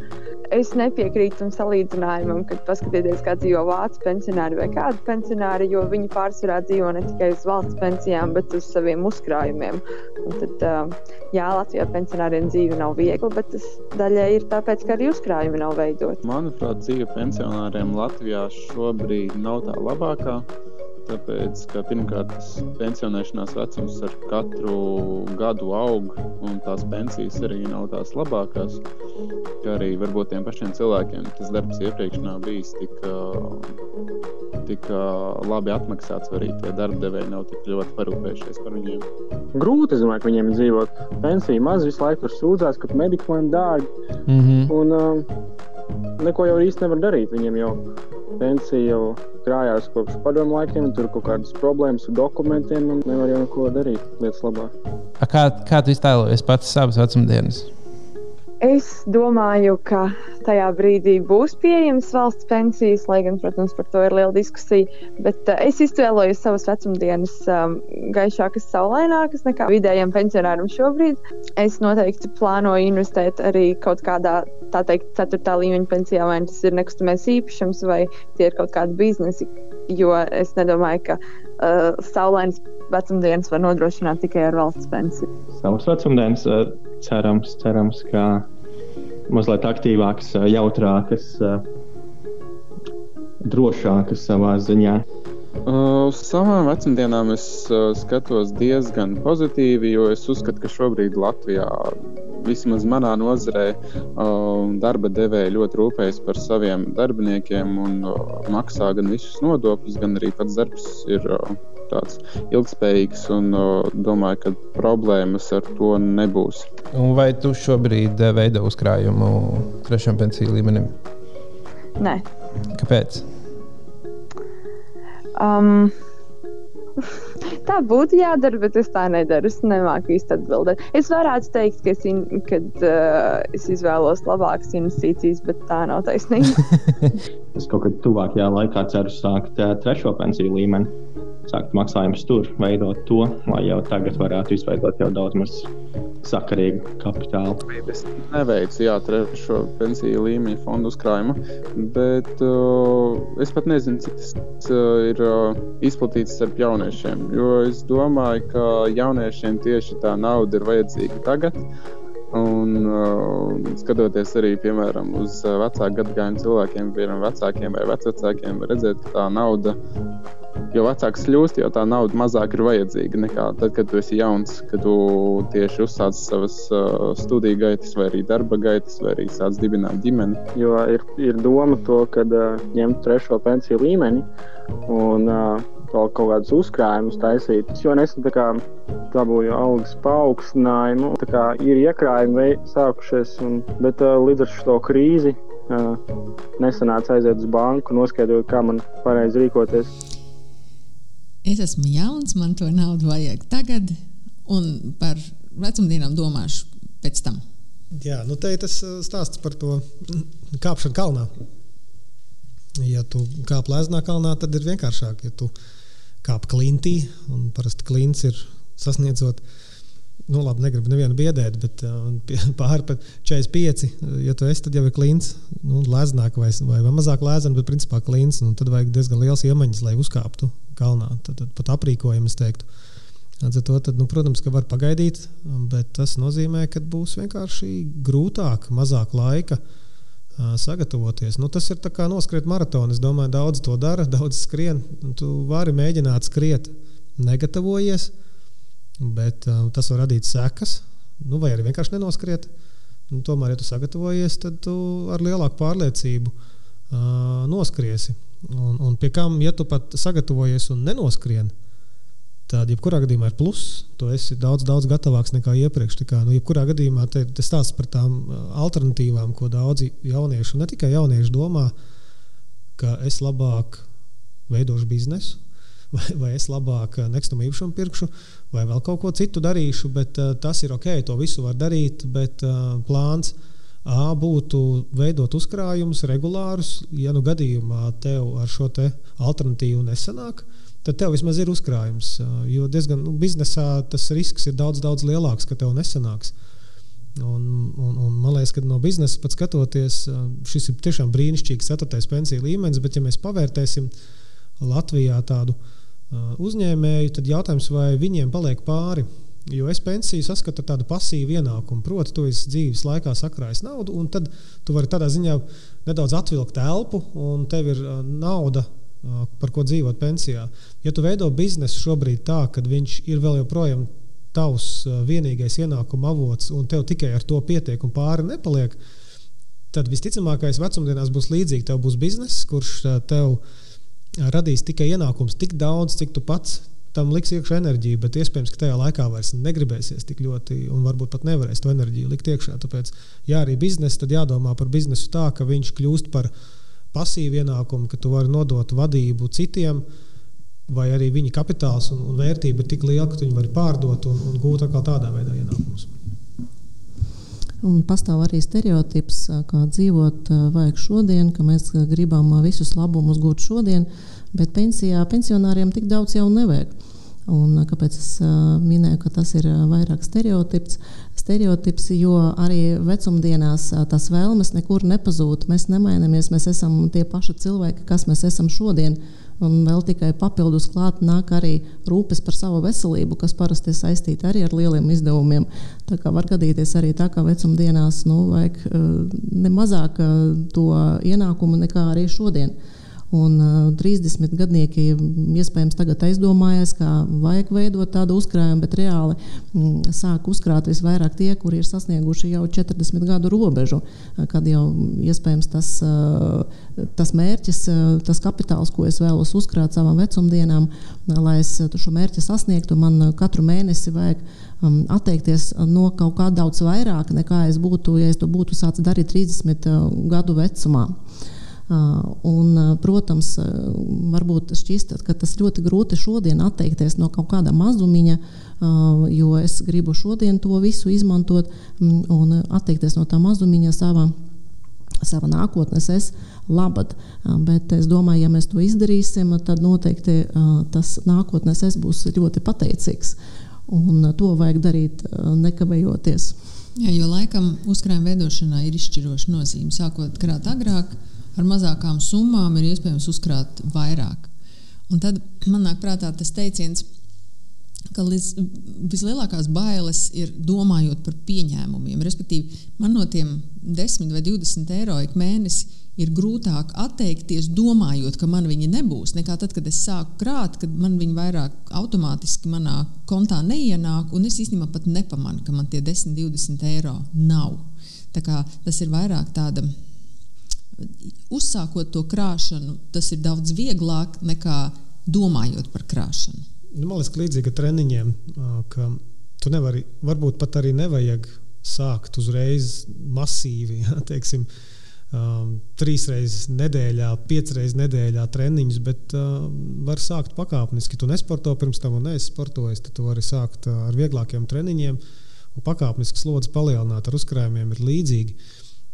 Es nepiekrītu tam salīdzinājumam, kad paskatieties, kā dzīvo vācu pensionāri vai kādi pensionāri, jo viņi pārsvarā dzīvo ne tikai uz valsts pensijām, bet uz saviem uzkrājumiem. Un tad, jā, Latvijā pensionāriem dzīve nav viegla, bet tas daļai ir tāpēc, ka arī uzkrājumi nav veidoti. Manuprāt, dzīve pensionāriem Latvijā šobrīd nav tā labākā. Tāpēc, ka pirmkārt, pensionēšanās vecums ar katru gadu aug, un tās pensijas arī nav tās labākās. Kā arī varbūt tiem pašiem cilvēkiem tas darbs iepriekš nav bijis tik, tik labi atmaksāts, vai arī tie darbdevēji nav tik ļoti parūpējušies par viņiem. Grūti, es domāju, ka viņiem dzīvot. Pensija maz visu laiku tur sūdzās, ka medikamenti dārgi. Mm -hmm. Un, uh, neko jau īsti nevar darīt. Viņiem jau pensija jau krājās kopš padomu laikiem, tur kaut kādas problēmas ar dokumentiem un nevar jau neko darīt lietas labā. Kā, kā tu iztēlojies pats savas vecumdienas? Es domāju, ka tajā brīdī būs pieejamas valsts pensijas, lai gan, protams, par to ir liela diskusija. Bet uh, es izvēlējos savas vecumdienas um, gaišākas, saulainākas nekā vidējiem pensionāriem šobrīd. Es noteikti plānoju investēt arī kaut kādā, tā teikt, ceturtā līmeņa pensijā, vai tas ir nekustamais īpašums, vai tie ir kaut kādi biznesi. Jo es nedomāju, ka uh, saulainas vecumdienas var nodrošināt tikai ar valsts pensiju. Savas vecumdienas uh, cerams, cerams, ka mazliet aktīvākas, jautrākas, drošākas savā ziņā. Uz savām vecumdienām es skatos diezgan pozitīvi, jo es uzskatu, ka šobrīd Latvijā, vismaz manā nozarē, darba devēja ļoti rūpējas par saviem darbiniekiem un maksā gan visus nodokļus, gan arī pats darbs ir tāds ilgspējīgs un domāju, ka problēmas ar to nebūs. Un vai tu šobrīd eh, veido uzkrājumu trešajam pensiju līmenim? Nē. Kāpēc? Um, tā būtu jādara, bet es tā nedaru. Es nemāku īsti atbildēt. Es varētu teikt, ka es, in, kad, uh, es izvēlos labākas investīcijas, bet tā nav taisnība. es kaut kad tuvākajā laikā ceru sākt uh, trešo pensiju līmeni sākt maksājumus tur, veidot to, lai jau tagad varētu izveidot jau daudz maz sakarīgu kapitālu. Es neveicu jā, trešo pensiju līmeņa fondu uzkrājumu, bet uh, es pat nezinu, cik tas uh, ir uh, izplatīts starp jauniešiem. Jo es domāju, ka jauniešiem tieši tā nauda ir vajadzīga tagad. Un, uh, skatoties arī piemēram, uz uh, vecāku gadagājumu cilvēkiem, piemēram, vecākiem vai vecākiem, redzēt, ka tā nauda jo vecāks kļūst, jo tā nauda mazāk ir vajadzīga nekā tad, kad tu esi jauns, kad tu tieši uzsāc savas uh, studiju gaitas, vai arī darba gaitas, vai arī sāc dibināt ģimeni. Jo ir, ir doma to, kad uh, ņemt trešo pensiju līmeni un uh, vēl kaut kādus uzkrājumus taisīt. Es jau nesen dabūju algas paaugstinājumu, tā kā ir iekrājumi sākušies, un, bet uh, līdz ar šo krīzi uh, nesanāca aiziet uz banku, noskaidrot, kā man pareizi rīkoties es esmu jauns, man to naudu vajag tagad, un par vecumdienām domāšu pēc tam. Jā, nu te ir tas uh, stāsts par to kāpšanu kalnā. Ja tu kāp lēznā kalnā, tad ir vienkāršāk. Ja tu kāp klintī, un parasti klints ir sasniedzot, nu labi, negribu nevienu biedēt, bet uh, pāri pat 45, ja tu esi, tad jau ir klints, nu, lēznāk vai, vai, vai mazāk lēzana, bet principā klints, un tad vajag diezgan liels iemaņas, lai uzkāptu kalnā. Tad, tad pat aprīkojumu es teiktu. To, tad, nu, protams, ka var pagaidīt, bet tas nozīmē, ka būs vienkārši grūtāk, mazāk laika sagatavoties. Nu, tas ir kā noskriet maratonu. Es domāju, daudz to dara, daudz skrien. Tu vari mēģināt skriet, negatavojies, bet uh, tas var radīt sekas, nu, vai arī vienkārši nenoskriet. Nu, tomēr, ja tu sagatavojies, tad tu ar lielāku pārliecību uh, noskriesi. Un, un pie kam, ja tu pat sagatavojies un nenoskrien, tad jebkurā gadījumā ir pluss. Tu esi daudz, daudz gatavāks nekā iepriekš. Kā, nu, jebkurā gadījumā te, te stāsts par tām uh, alternatīvām, ko daudzi jaunieši, un ne tikai jaunieši, domā, ka es labāk veidošu biznesu, vai, vai es labāk uh, nekustamo īpašumu pirkšu, vai vēl kaut ko citu darīšu, bet uh, tas ir ok, to visu var darīt, bet uh, plāns ir A būtu veidot uzkrājumus regulārus. Ja nu gadījumā tev ar šo te alternatīvu nesanāk, tad tev vismaz ir uzkrājums. Jo diezgan nu, biznesā tas risks ir daudz, daudz lielāks, ka tev nesanāks. Un, un, un man liekas, ka no biznesa pat skatoties, šis ir tiešām brīnišķīgs ceturtais pensiju līmenis, bet ja mēs pavērtēsim Latvijā tādu uzņēmēju, tad jautājums, vai viņiem paliek pāri Jo es pensiju saskatu tādu pasīvu ienākumu. Proti, tu esi dzīves laikā sakrājis naudu, un tad tu vari tādā ziņā nedaudz atvilkt elpu, un tev ir nauda par ko dzīvot pensijā. Ja tu veido biznesu šobrīd tā, ka viņš ir vēl joprojām tavs vienīgais ienākuma avots, un tev tikai ar to pietiek un pāri nepaliek, tad visticamākais vecumdienās būs līdzīgi. Tev būs bizness, kurš tev radīs tikai ienākums tik daudz, cik tu pats tam liks iekšā enerģiju, bet iespējams, ka tajā laikā vairs negribēsies tik ļoti, un varbūt pat nevarēs to enerģiju likt iekšā. Tāpēc, ja arī biznesa, tad jādomā par biznesu tā, ka viņš kļūst par pasīvu ienākumu, ka tu vari nodot vadību citiem, vai arī viņa kapitāls un, un vērtība ir tik liela, ka viņi var pārdot un, un gūt atkal tādā veidā ienākumus. Un pastāv arī stereotips, kā dzīvot vajag šodien, ka mēs gribam visus labumus gūt šodien, bet pensijā pensionāriem tik daudz jau nevajag. Un, kāpēc es minēju, ka tas ir vairāk stereotips? Stereotips, jo arī vecumdienās tās vēlmes nekur nepazūd. Mēs nemainamies, mēs esam tie paši cilvēki, kas mēs esam šodien. Un vēl tikai papildus klāt nāk arī rūpes par savu veselību, kas parasti ir saistīta arī ar lieliem izdevumiem. Tā kā var gadīties arī tā, ka vecumdienās nu, vajag ne mazāk to ienākumu nekā arī šodien. Un uh, 30 gadnieki iespējams tagad aizdomājas, ka vajag veidot tādu uzkrājumu, bet reāli mm, sāk uzkrāt visvairāk tie, kuri ir sasnieguši jau 40 gadu robežu, kad jau iespējams tas, uh, tas mērķis, uh, tas kapitāls, ko es vēlos uzkrāt savām vecumdienām, lai es šo mērķi sasniegtu, man katru mēnesi vajag um, atteikties no kaut kā daudz vairāk nekā es būtu, ja es to būtu sācis darīt 30 gadu vecumā. Un, protams, varbūt šķist, ka tas ļoti grūti šodien atteikties no kaut kāda mazumiņa, jo es gribu šodien to visu izmantot un atteikties no tā mazumiņa savā, savā nākotnes es labad. Bet es domāju, ja mēs to izdarīsim, tad noteikti tas nākotnes es būs ļoti pateicīgs. Un to vajag darīt nekavējoties. Jā, jo laikam uzkrājuma veidošanā ir izšķiroša nozīme. Sākot krāt agrāk, ar mazākām summām ir iespējams uzkrāt vairāk. Un tad man nāk prātā tas teiciens, ka līdz, vislielākās bailes ir domājot par pieņēmumiem. Respektīvi, man no tiem 10 vai 20 eiro ik mēnesi ir grūtāk atteikties, domājot, ka man viņi nebūs, nekā tad, kad es sāku krāt, kad man viņi vairāk automātiski manā kontā neienāk, un es īstenībā pat nepamanu, ka man tie 10, 20 eiro nav. Tā kā tas ir vairāk tāda uzsākot to krāšanu, tas ir daudz vieglāk nekā domājot par krāšanu. Nu, man liekas, līdzīgi treniņiem, ka tu nevari, varbūt pat arī nevajag sākt uzreiz masīvi. Ja, teiksim, um, trīs reizes nedēļā, piecas reizes nedēļā treniņus, bet uh, var sākt pakāpeniski. Tu nesporto pirms tam, un es sportoju, tad tu vari sākt ar vieglākiem treniņiem, pakāpeniski slodzi palielināt ar uzkrājumiem ir līdzīgi.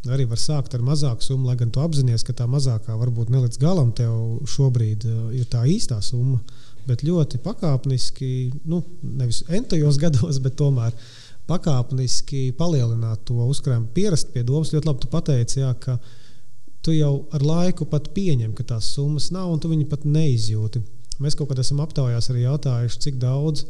Arī var sākt ar mazāku summu, lai gan tu apzinājies, ka tā mazākā varbūt ne līdz galam tev šobrīd uh, ir tā īstā summa. Bet ļoti pakāpeniski, nu, nevis entajos gados, bet tomēr pakāpeniski palielināt to uzkrājumu, pierast pie domas. Ļoti labi tu pateici, jā, ka tu jau ar laiku pat pieņem, ka tās summas nav, un tu viņu pat neizjūti. Mēs kaut kad esam aptaujās arī jautājuši, cik daudz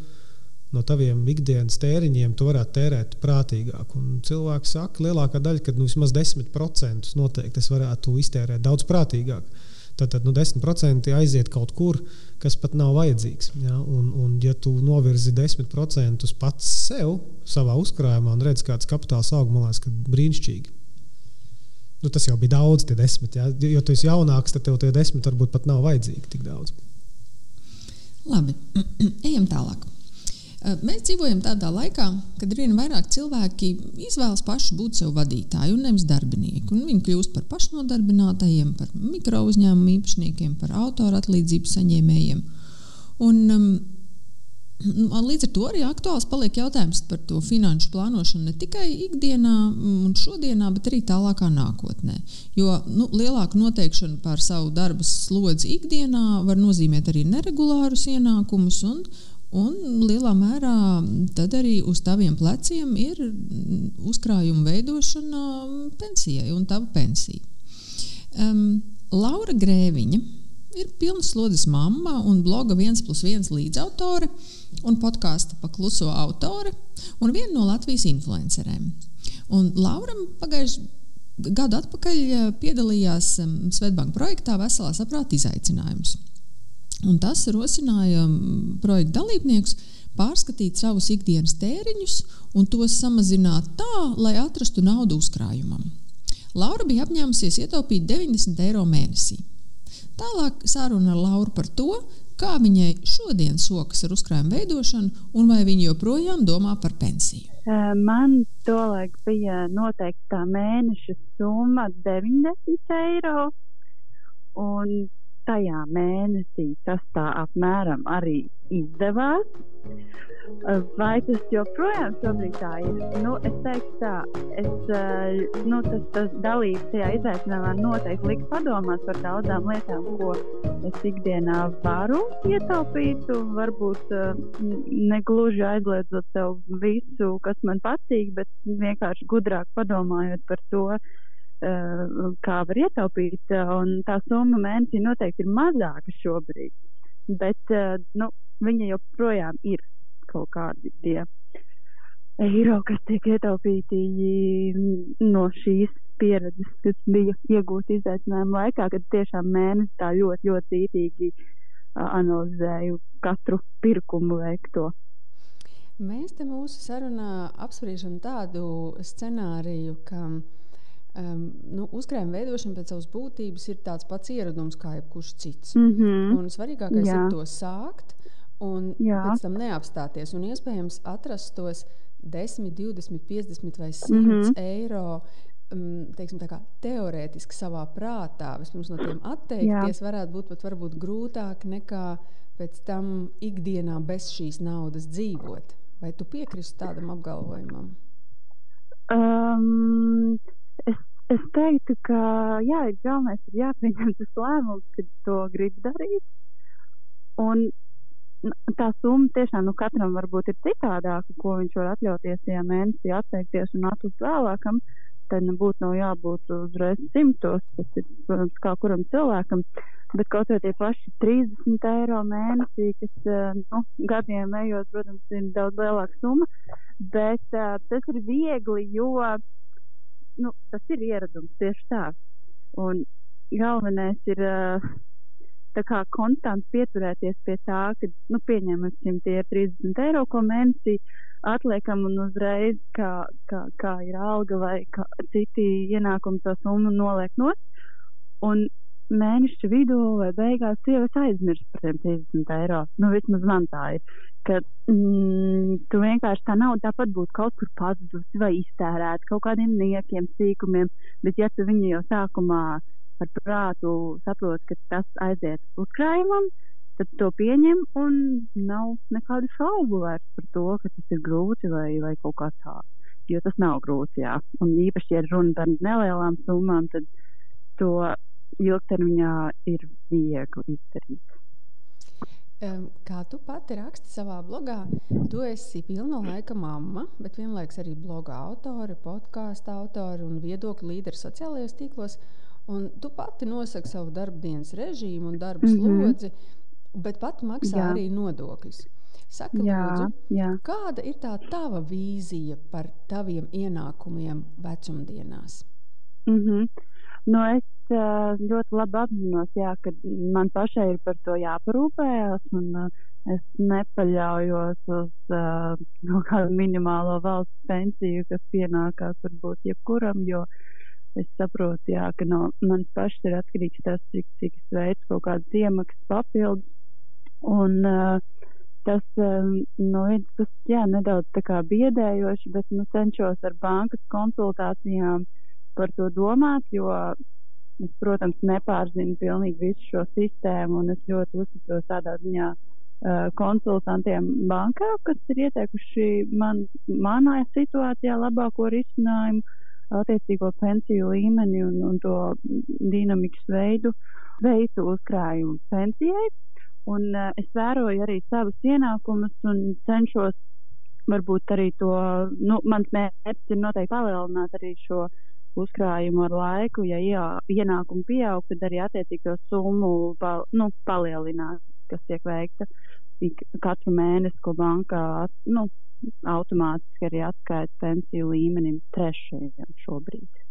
no taviem ikdienas tēriņiem tu varētu tērēt prātīgāk. Un cilvēki saka, lielākā daļa, ka nu, vismaz 10% noteikti es varētu iztērēt daudz prātīgāk. Tad nu, 10% aiziet kaut kur, kas pat nav vajadzīgs. Ja? Un, un, ja tu novirzi 10% pats sev, savā uzkrājumā, un redz, kāds kapitāls aug, man liekas, brīnišķīgi. Nu, tas jau bija daudz, tie desmit. Ja? Jo tu esi jaunāks, tad tev tie desmit varbūt pat nav vajadzīgi tik daudz. Labi, ejam tālāk. Eh, mēs dzīvojam tādā laikā, kad arvien vairāk cilvēki izvēlas paši būt sev vadītāji un nevis darbinieki. Un viņi kļūst par pašnodarbinātajiem, par mikro uzņēmumu īpašniekiem, par autoru atlīdzību saņēmējiem. Un, um, Līdz ar to arī aktuāls paliek jautājums par to finanšu plānošanu ne tikai ikdienā un šodienā, bet arī tālākā nākotnē. Jo nu, lielāka noteikšana par savu darbu slodzi ikdienā var nozīmēt arī neregulārus ienākumus un, Un lielā mērā tad arī uz taviem pleciem ir uzkrājuma veidošana pensijai un tava pensija. Um, Laura Grēviņa ir pilnas slodzes mamma un bloga 1 plus 1 līdzautore un podkāsta pakluso autore un viena no Latvijas influencerēm. Un Lauram pagājuši gadu atpakaļ piedalījās Svetbanka projektā Veselā saprāta izaicinājums. Un tas rosināja projekta dalībniekus pārskatīt savus ikdienas tēriņus un tos samazināt tā, lai atrastu naudu uzkrājumam. Laura bija apņēmusies ietaupīt 90 eiro mēnesī. Tālāk sāruna ar Lauru par to, kā viņai šodien sokas ar uzkrājumu veidošanu un vai viņa joprojām domā par pensiju. Man tolaik bija noteikti tā mēneša summa 90 eiro. Un tajā mēnesī tas tā apmēram arī izdevās. Vai tas joprojām tā ir? Nu, es teiktu, tā, es, nu, tas, tas dalības tajā izaicinājumā noteikti liks padomāt par daudzām lietām, ko es ikdienā varu ietaupīt. Varbūt negluži aizliedzot sev visu, kas man patīk, bet vienkārši gudrāk padomājot par to, Eh, kā var ietaupīt, eh, un tā summa mēnesī noteikti ir mazāka šobrīd. Bet eh, nu, viņa joprojām ir kaut kādi tie eiro, kas tiek ietaupīti no šīs pieredzes, kas bija iegūta izaicinājuma laikā, kad tiešām mēnesi tā ļoti, ļoti cītīgi analizēju katru pirkumu veikto. Mēs te mūsu sarunā apspriežam tādu scenāriju, ka uh, Um, nu, uzkrājuma veidošana pēc savas būtības ir tāds pats ieradums kā jebkurš cits. Mm -hmm. Un svarīgākais Jā. ir to sākt un Jā. pēc tam neapstāties. Un iespējams atrast tos 10, 20, 50 vai 100 mm -hmm. eiro. Teiksim, teorētiski savā prātā vispirms no tiem atteikties, Jā. varētu būt pat varbūt grūtāk nekā pēc tam ikdienā bez šīs naudas dzīvot. Vai tu piekrīsti tādam apgalvojumam? Um, Es, es teiktu, ka jā, galvenais ir jāpieņem tas lēmums, kad to grib darīt. Un tā summa tiešām nu, katram varbūt ir citādāka, ko viņš var atļauties tajā mēnesī atteikties un atlikt vēlākam. Tad nebūtu nav jābūt uzreiz simtos, tas ir, protams, kā kuram cilvēkam. Bet kaut vai tie paši 30 eiro mēnesī, kas nu, gadiem ejot, protams, ir daudz lielāka summa. Bet uh, tas ir viegli, jo nu, tas ir ieradums tieši tā. Un galvenais ir tā kā konstanti pieturēties pie tā, ka, nu, pieņemsim, tie ir 30 eiro, ko mēnesī atliekam un uzreiz, kā, kā, kā ir alga vai kā citi ienākumi to summu noliek not. Un mēneša vidū vai beigās sievietes aizmirst par tiem 30 eiro. Nu, vismaz man tā ir. Ka mm, tu vienkārši tā nauda tāpat būtu kaut kur pazudusi vai iztērēta kaut kādiem niekiem, sīkumiem, bet ja tu viņu jau sākumā ar prātu saproti, ka tas aiziet uzkrājumam, tad to pieņem un nav nekādu šaubu vairs par to, ka tas ir grūti vai, vai kaut kā tā. Jo tas nav grūti, jā. Un īpaši, ja runa par nelielām summām, tad to ilgtermiņā ir viegli izdarīt. Kā tu pati raksti savā blogā, tu esi pilna laika mamma, bet vienlaikus arī bloga autore, podkāstu autore un viedokļu līderi sociālajos tīklos. Un tu pati nosaki savu darbdienas režīmu un darba mm -hmm. slodzi, bet pati maksā jā. arī nodokļus. Saka, jā, lūdzu, jā. kāda ir tā tava vīzija par taviem ienākumiem vecumdienās? Mm -hmm. Nu, es ļoti labi apzinos, jā, ka man pašai ir par to jāparūpējas, un es nepaļaujos uz uh, no kādu minimālo valsts pensiju, kas pienākās varbūt jebkuram, jo es saprotu, jā, ka no manas pašas ir atkarīgs tas, cik, cik es veicu kaut kādas iemaksas papildus. Un, uh, tas no vienas puses jā, nedaudz tā kā biedējoši, bet nu, cenšos ar bankas konsultācijām par to domāt, jo Es, protams, nepārzinu pilnīgi visu šo sistēmu, un es ļoti uzticos tādā ziņā uh, konsultantiem bankā, kas ir ieteikuši man, manā situācijā labāko risinājumu, attiecīgo pensiju līmeni un, un to dinamikas veidu, veidu uzkrājumu pensijai. Un, uh, es vēroju arī savus ienākumus un cenšos varbūt arī to, nu, mans mērķis ir noteikti palielināt arī šo uh, uzkrājumu ar laiku, ja jā, ienākumi pieaug, tad arī attiecīgi to summu pal, nu, palielinās, kas tiek veikta katru mēnesi, ko bankā nu, automātiski arī atskaita pensiju līmenim trešajam šobrīd.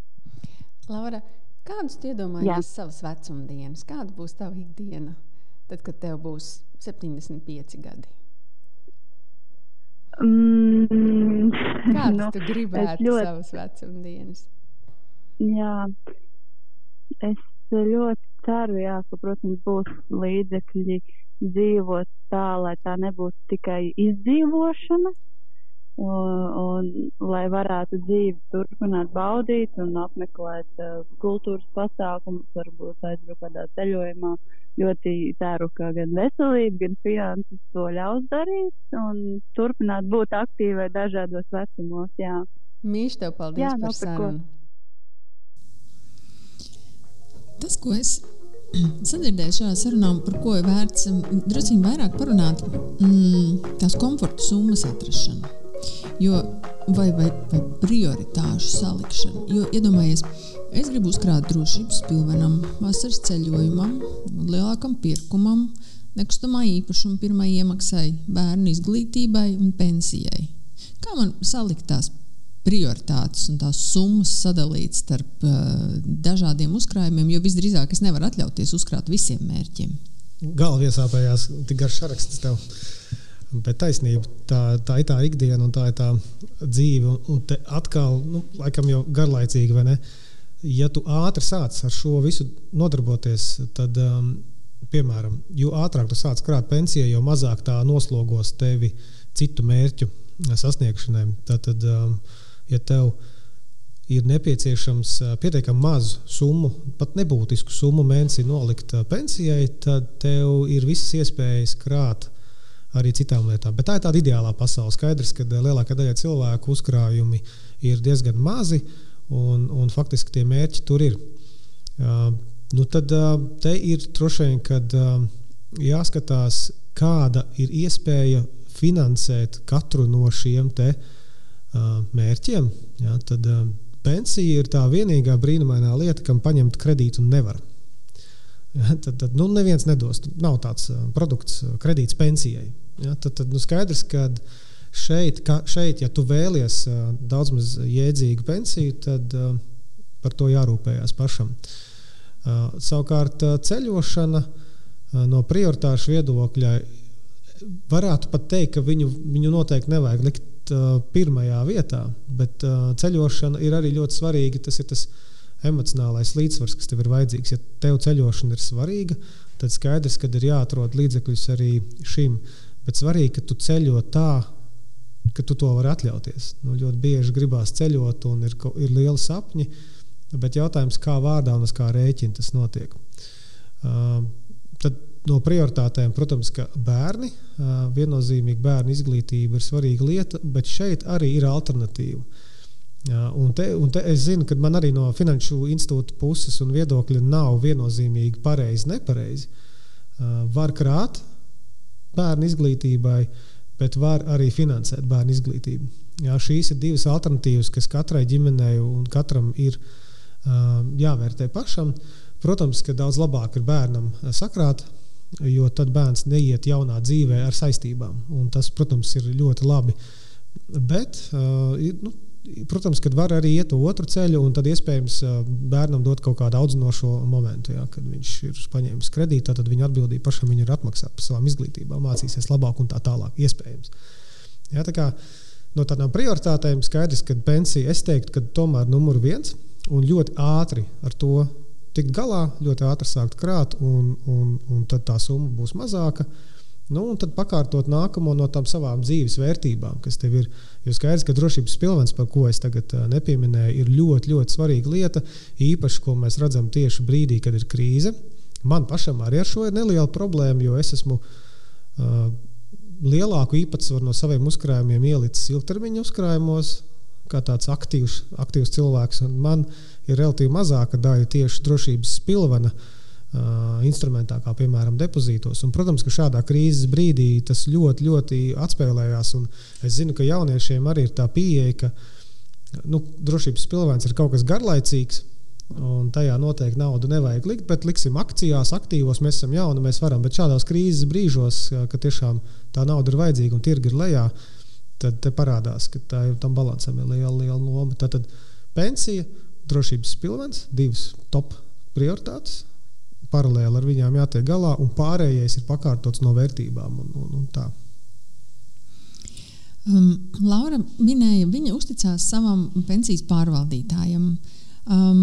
Laura, kādus iedomājies savas vecuma dienas? Kāda būs tava ikdiena, tad, kad tev būs 75 gadi? Mm, Kādas nu, tu gribētu ļoti- savas vecuma dienas? Jā, es ļoti ceru, jā, ka, protams, būs līdzekļi dzīvot tā, lai tā nebūtu tikai izdzīvošana, un, un lai varētu dzīvi turpināt baudīt un apmeklēt uh, kultūras pasākumus, varbūt aizbraukt kādā ceļojumā. Ļoti ceru, ka gan veselība, gan finanses to ļaus darīt un turpināt būt aktīvai dažādos vecumos. Jā. Mīļš, tev paldies Jā, par sarunu. Tas, ko es sadzirdēju šajā sarunā, par ko ir vērts mm, drusku vairāk parunāt, mm, tās komforta summas atrašana. Jo, vai, vai, vai prioritāšu salikšana. Jo, iedomājies, es gribu uzkrāt drošības pilvenam, vasaras ceļojumam, lielākam pirkumam, nekustamā īpašuma pirmai iemaksai, bērnu izglītībai un pensijai. Kā man salikt tās prioritātes un tās summas sadalīt starp uh, dažādiem uzkrājumiem, jo visdrīzāk es nevaru atļauties uzkrāt visiem mērķiem. Galva iesāpējās, tik garš saraksts tev. Bet taisnība, tā, tā ir tā ikdiena un tā ir tā dzīve. Un, te atkal, nu, laikam jau garlaicīgi, vai ne? Ja tu ātri sāc ar šo visu nodarboties, tad, um, piemēram, jo ātrāk tu sāc krāt pensijai, jo mazāk tā noslogos tevi citu mērķu sasniegšanai. Tad, tad um, ja tev ir nepieciešams pietiekami mazu summu, pat nebūtisku summu mēnesī nolikt pensijai, tad tev ir visas iespējas krāt arī citām lietām. Bet tā ir tāda ideālā pasaule. Skaidrs, ka lielākā daļa cilvēku uzkrājumi ir diezgan mazi, un, un faktiski tie mērķi tur ir. Uh, nu tad uh, te ir droši vien, kad uh, jāskatās, kāda ir iespēja finansēt katru no šiem te, uh, mērķiem. Ja, tad pensija ir tā vienīgā brīnumainā lieta, kam paņemt kredītu nevar. Ja, tad, tad nu, neviens nedos. Nav tāds produkts, kredīts pensijai. Ja, tad, tad nu, skaidrs, ka šeit, ka, šeit, ja tu vēlies daudz maz jēdzīgu pensiju, tad par to jārūpējas pašam. Savukārt ceļošana no prioritāšu viedokļa varētu pat teikt, ka viņu, viņu noteikti nevajag likt uh, pirmajā vietā, bet uh, ceļošana ir arī ļoti svarīga. Tas ir tas emocionālais līdzsvars, kas tev ir vajadzīgs. Ja tev ceļošana ir svarīga, tad skaidrs, ka ir jāatrod līdzekļus arī šim. Bet svarīgi, ka tu ceļo tā, ka tu to vari atļauties. Nu, ļoti bieži gribās ceļot, un ir, ir lieli sapņi, bet jautājums, kā vārdā un uz kā rēķina tas notiek. Uh, no prioritātēm, protams, ka bērni, viennozīmīgi bērnu izglītība ir svarīga lieta, bet šeit arī ir alternatīva. Un te, un te es zinu, ka man arī no finanšu institūta puses un viedokļa nav viennozīmīgi pareizi, nepareizi. Var krāt bērnu izglītībai, bet var arī finansēt bērnu izglītību. Jā, šīs ir divas alternatīvas, kas katrai ģimenei un katram ir jāvērtē pašam. Protams, ka daudz labāk ir bērnam sakrāt, jo tad bērns neiet jaunā dzīvē ar saistībām. Un tas, protams, ir ļoti labi. Bet, uh, nu, protams, ka var arī iet otru ceļu, un tad iespējams uh, bērnam dot kaut kādu audzinošo momentu. Ja, kad viņš ir paņēmis kredītu, tad viņa atbildība pašam ir atmaksāt par savām izglītībām, mācīsies labāk un tā tālāk. Iespējams. Ja, tā kā, no tādām prioritātēm skaidrs, ka pensija, es teiktu, ka tomēr numur viens un ļoti ātri ar to tikt galā, ļoti ātri sākt krāt, un, un, un tad tā summa būs mazāka. Nu, un tad pakārtot nākamo no tām savām dzīves vērtībām, kas tev ir. Jo skaidrs, ka drošības pilvens, par ko es tagad uh, nepieminēju, ir ļoti, ļoti svarīga lieta. Īpaši, ko mēs redzam tieši brīdī, kad ir krīze. Man pašam arī ar šo ir neliela problēma, jo es esmu uh, lielāku īpatsvaru no saviem uzkrājumiem ielicis ilgtermiņa uzkrājumos, kā tāds aktīvs, aktīvs cilvēks. Un man ir relatīvi mazāka daļa tieši drošības pilvena uh, instrumentā, kā piemēram depozītos. Un, protams, ka šādā krīzes brīdī tas ļoti, ļoti atspēlējās. Es zinu, ka jauniešiem arī ir tā pieeja, ka nu, drošības pilvens ir kaut kas garlaicīgs. Un tajā noteikti naudu nevajag likt, bet liksim akcijās, aktīvos. Mēs esam jauni, mēs varam. Bet šādos krīzes brīžos, kad tiešām tā nauda ir vajadzīga un tirgi ir lejā, tad parādās, ka tā, tam balansam ir liela, liela loma. Tad, tad pensija, drošības pilvens, divas top prioritātes. Paralēli ar viņām jātiek galā, un pārējais ir pakārtots no vērtībām. Un, un, un tā. um, Laura minēja, viņa uzticās savam pensijas pārvaldītājam. Um,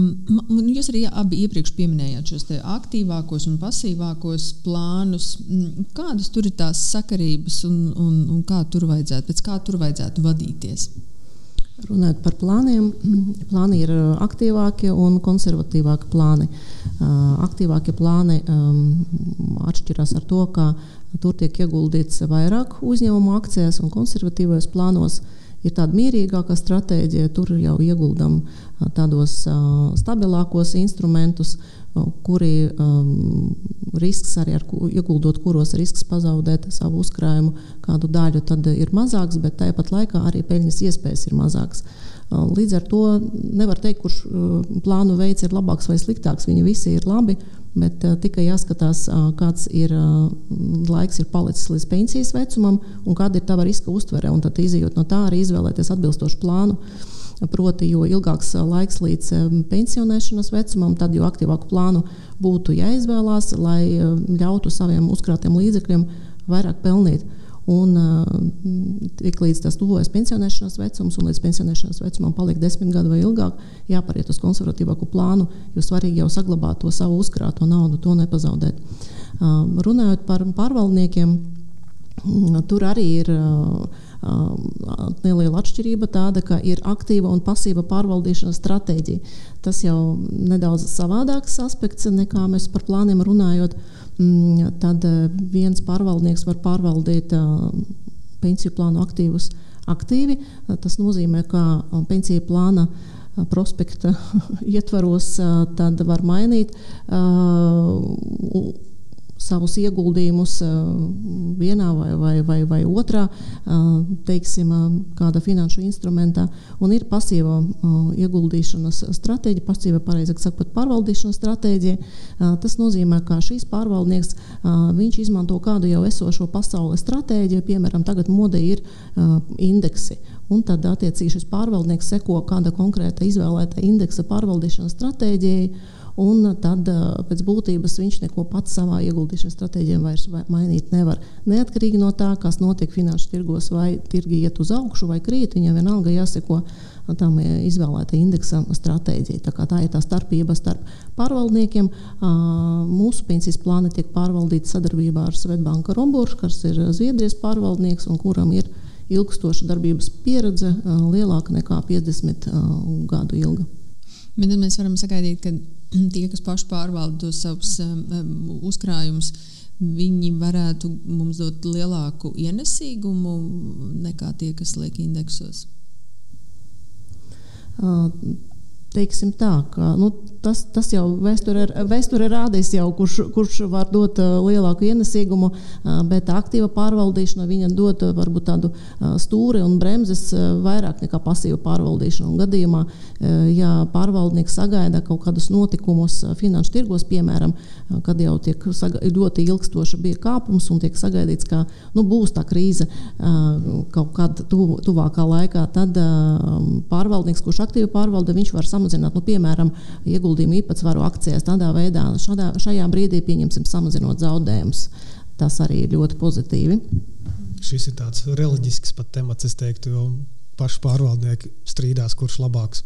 jūs arī abi iepriekš pieminējāt šos aktīvākos un pasīvākos plānus. Kādas tur ir tās sakarības un, un, un kā tur vajadzētu, pēc kā tur vajadzētu vadīties? Runājot par plāniem, plāni ir uh, aktīvākie un konservatīvākie plāni. Uh, aktīvākie plāni um, atšķirās ar to, ka tur tiek ieguldīts vairāk uzņēmumu akcijās, un konservatīvajos plānos ir tāda mierīgākā stratēģija. Tur jau ieguldam uh, tādos stabilākos instrumentus, kuri um, risks arī ar ieguldot, kuros risks pazaudēt savu uzkrājumu, kādu daļu, tad ir mazāks, bet tāpat laikā arī peļņas iespējas ir mazākas. Uh, līdz ar to nevar teikt, kurš uh, plānu veids ir labāks vai sliktāks. Viņi visi ir labi, bet uh, tikai jāskatās, kāds ir laiks ir palicis līdz pensijas vecumam un kāda ir tava riska uztvere. Tad, izjūt no tā, arī izvēlēties atbilstošu plānu. Proti, jo ilgāks laiks līdz pensionēšanas vecumam, tad jo aktīvāku plānu būtu jāizvēlās, lai ļautu saviem uzkrātiem līdzekļiem vairāk pelnīt. Un tik līdz tas tuvojas pensionēšanas vecums, un līdz pensionēšanas vecumam paliek desmit gadi vai ilgāk, jāpariet uz konservatīvāku plānu, jo svarīgi jau saglabāt to savu uzkrāto naudu, to nepazaudēt. Runājot par pārvaldniekiem, tur arī ir neliela atšķirība tāda, ka ir aktīva un pasīva pārvaldīšanas stratēģija. Tas jau nedaudz savādāks aspekts nekā mēs par plāniem runājot. Mm, tad viens pārvaldnieks var pārvaldīt pensiju plānu aktīvus aktīvi. Tas nozīmē, ka pensiju plāna prospekta ietvaros var mainīt savus ieguldījumus eh, vienā vai, vai, vai, vai otrā, eh, teiksim, eh, kāda finanšu instrumentā, un ir pasīva ieguldīšanas stratēģija, pasīva, pareizāk sakot, pārvaldīšanas stratēģija. Tas nozīmē, ka šīs pārvaldnieks, viņš izmanto kādu jau esošo pasaules stratēģiju, piemēram, tagad modē ir indeksi. Un tad, attiecīgi, šis pārvaldnieks seko kāda konkrēta izvēlēta indeksa pārvaldīšanas stratēģijai un tad pēc būtības viņš neko pats savā ieguldīšanas stratēģijā vairs mainīt nevar. Neatkarīgi no tā, kas notiek finanšu tirgos, vai tirgi iet uz augšu vai krīt, viņam vienalga jāseko tam izvēlēta indeksa stratēģija. Tā, tā ir tā starpība starp pārvaldniekiem. Mūsu pensijas plāni tiek pārvaldīti sadarbībā ar Svetbanka Romburgu, kas ir Zviedrijas pārvaldnieks un kuram ir ilgstoša darbības pieredze, lielāka nekā 50 gadu ilga. Bet mēs varam sagaidīt, ka tie, kas paši pārvalda tos savus um, uzkrājumus, viņi varētu mums dot lielāku ienesīgumu nekā tie, kas liek indeksos. Teiksim tā, ka nu, tas, tas jau vēsture vēsture ir rādījis, jau, kurš, kurš var dot lielāku ienesīgumu, bet aktīva pārvaldīšana viņa dod varbūt tādu stūri un bremzes vairāk nekā pasīva pārvaldīšana. Un gadījumā, ja pārvaldnieks sagaida kaut kādus notikumus finanšu tirgos, piemēram, kad jau tiek ļoti ilgstoša bija kāpums un tiek sagaidīts, ka nu, būs tā krīze kaut kad tuv, tuvākā laikā, tad pārvaldnieks, kurš aktīvi pārvalda, viņš var samazināt samazināt, nu, piemēram, ieguldījumu īpatsvaru akcijās. Tādā veidā šādā, šajā brīdī pieņemsim samazinot zaudējumus. Tas arī ir ļoti pozitīvi. Šis ir tāds reliģisks pat temats, es teiktu, jo paši pārvaldnieki strīdās, kurš labāks.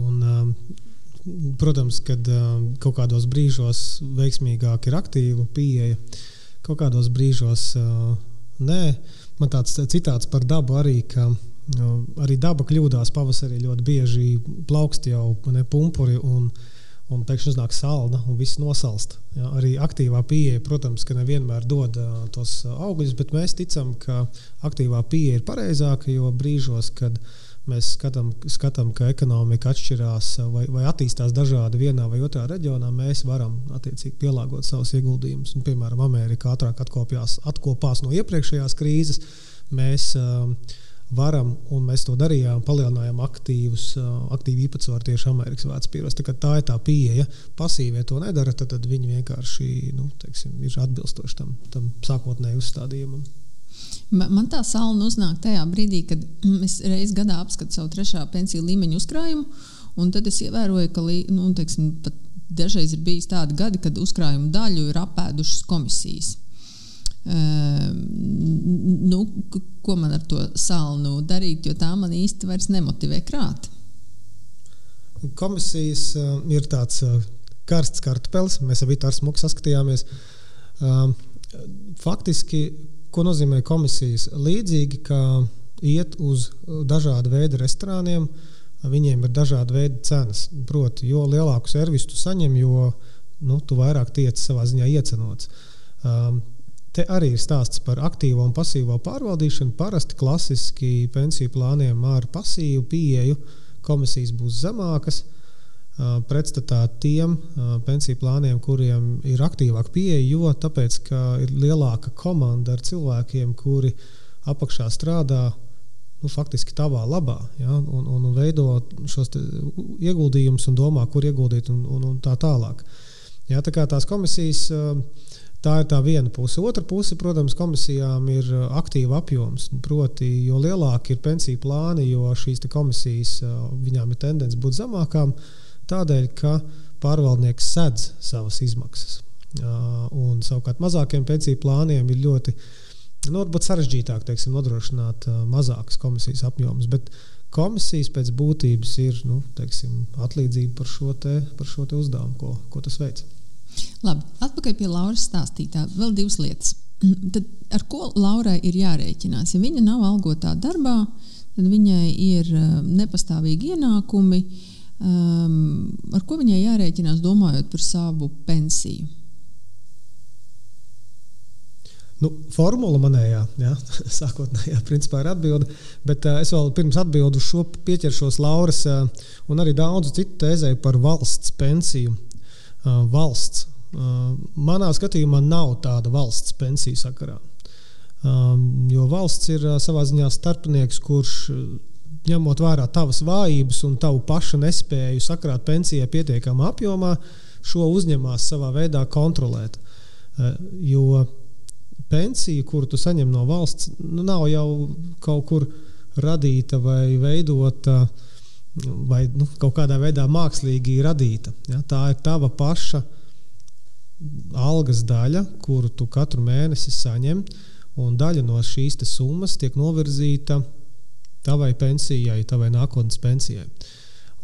Un, um, protams, kad um, kaut kādos brīžos veiksmīgāk ir aktīva pieeja, kaut kādos brīžos uh, nē. Man tāds citāts par dabu arī, ka Arī daba kļūdās pavasarī ļoti bieži plaukst jau ne pumpuri. Un, un pēkšņi uznāk salda un viss nosalst. Ja, arī aktīvā pieeja, protams, nevienmēr dod uh, tos augļus, bet mēs ticam, ka aktīvā pieeja ir pareizāka, jo brīžos, kad mēs skatām, skatām ka ekonomika atšķirās vai, vai attīstās dažādi vienā vai otrā reģionā, mēs varam attiecīgi pielāgot savus ieguldījumus. Un, piemēram, Amerika ātrāk atkopjās, atkopās no iepriekšējās krīzes. Mēs, uh, varam, un mēs to darījām, palielinājām aktīvus, aktīvu īpatsvaru tieši Amerikas vērtspapīros. Tā, tā ir tā pieeja. Pasīvie to nedara, tad, tad viņi vienkārši nu, teiksim, ir atbilstoši tam, tam sākotnējam uzstādījumam. Man tā salna uznāk tajā brīdī, kad es reizes gadā apskatu savu trešā pensiju līmeņa uzkrājumu. Un tad es ievēroju, ka nu, teiksim, dažreiz ir bijis tādi gadi, kad uzkrājumu daļu ir apēdušas komisijas. Uh, nu, ko man ar to salnu darīt, jo tā man īsti vairs nemotivē krāt. Komisijas uh, ir tāds uh, karsts kartupelis, mēs ar Vitāru Smuku saskatījāmies. Uh, faktiski, ko nozīmē komisijas? Līdzīgi kā iet uz dažādu veidu restorāniem, viņiem ir dažādi veidi cenas. Proti, jo lielāku servisu tu saņem, jo nu, tu vairāk tiec savā ziņā iecenots. Um, Te arī ir stāsts par aktīvo un pasīvo pārvaldīšanu. Parasti klasiski pensiju plāniem ar pasīvu pieeju komisijas būs zemākas. Uh, pretstatā tiem uh, pensiju plāniem, kuriem ir aktīvāka pieeja, jo tāpēc, ir lielāka komanda ar cilvēkiem, kuri apakšā strādā nu, faktiski tavā labā, ja, un, un, un veido šos ieguldījumus un domā, kur ieguldīt un, un, un tā tālāk. Ja, tā kā tās komisijas. Tā ir tā viena puse. Otra puse, protams, komisijām ir aktīva apjoms. Proti, jo lielāki ir pensiju plāni, jo šīs komisijas viņām ir tendence būt zemākām, tādēļ, ka pārvaldnieks sedz savas izmaksas. Un savukārt mazākiem pensiju plāniem ir ļoti uh, nu, sarežģītāk teiksim, nodrošināt uh, mazākas komisijas apjomus. Bet komisijas pēc būtības ir nu, teiksim, atlīdzība par šo, te, par šo te uzdevumu, ko, ko tas veids. Labi, atpakaļ pie Lauras stāstītā. Vēl divas lietas. Tad ar ko Laurai ir jārēķinās? Ja viņa nav algotā darbā, tad viņai ir nepastāvīgi ienākumi. Um, ar ko viņai jārēķinās, domājot par savu pensiju? Nu, formula manējā, ja, sākotnējā principā ir atbilde, bet uh, es vēl pirms atbildu šo pieķeršos Lauras uh, un arī daudzu citu tēzēju par valsts pensiju. Uh, valsts. Uh, manā skatījumā nav tāda valsts pensiju sakarā. Jo valsts ir uh, savā ziņā starpnieks, kurš uh, ņemot vērā tavas vājības un tavu pašu nespēju sakrāt pensijai pietiekamā apjomā, šo uzņemās savā veidā kontrolēt. Uh, jo pensija, kuru tu saņem no valsts, nu, nav jau kaut kur radīta vai veidota vai nu, kaut kādā veidā mākslīgi radīta. Ja? Tā ir tava paša algas daļa, kuru tu katru mēnesi saņem, un daļa no šīs summas tiek novirzīta tavai pensijai, tavai nākotnes pensijai.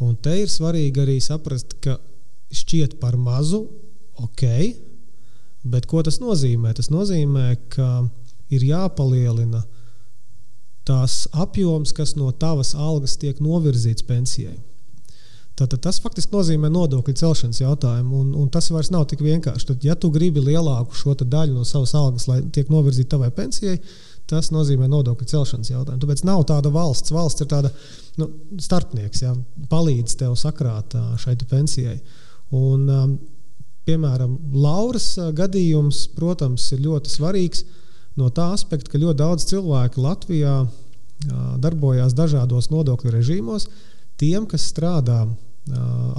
Un te ir svarīgi arī saprast, ka šķiet par mazu, ok, Bet ko tas nozīmē? Tas nozīmē, ka ir jāpalielina tās apjoms, kas no tavas algas tiek novirzīts pensijai. Tātad tas faktiski nozīmē nodokļu celšanas jautājumu, un, un tas vairs nav tik vienkārši. Tad, ja tu gribi lielāku šo daļu no savas algas, lai tiek novirzīta tavai pensijai, tas nozīmē nodokļu celšanas jautājumu. Tāpēc nav tāda valsts. Valsts ir tāda nu, starpnieks, ja, palīdz tev sakrāt šai pensijai. Un, um, piemēram, Lauras gadījums, protams, ir ļoti svarīgs no tā aspekta, ka ļoti daudz cilvēku Latvijā darbojās dažādos nodokļu režīmos. Tiem, kas strādā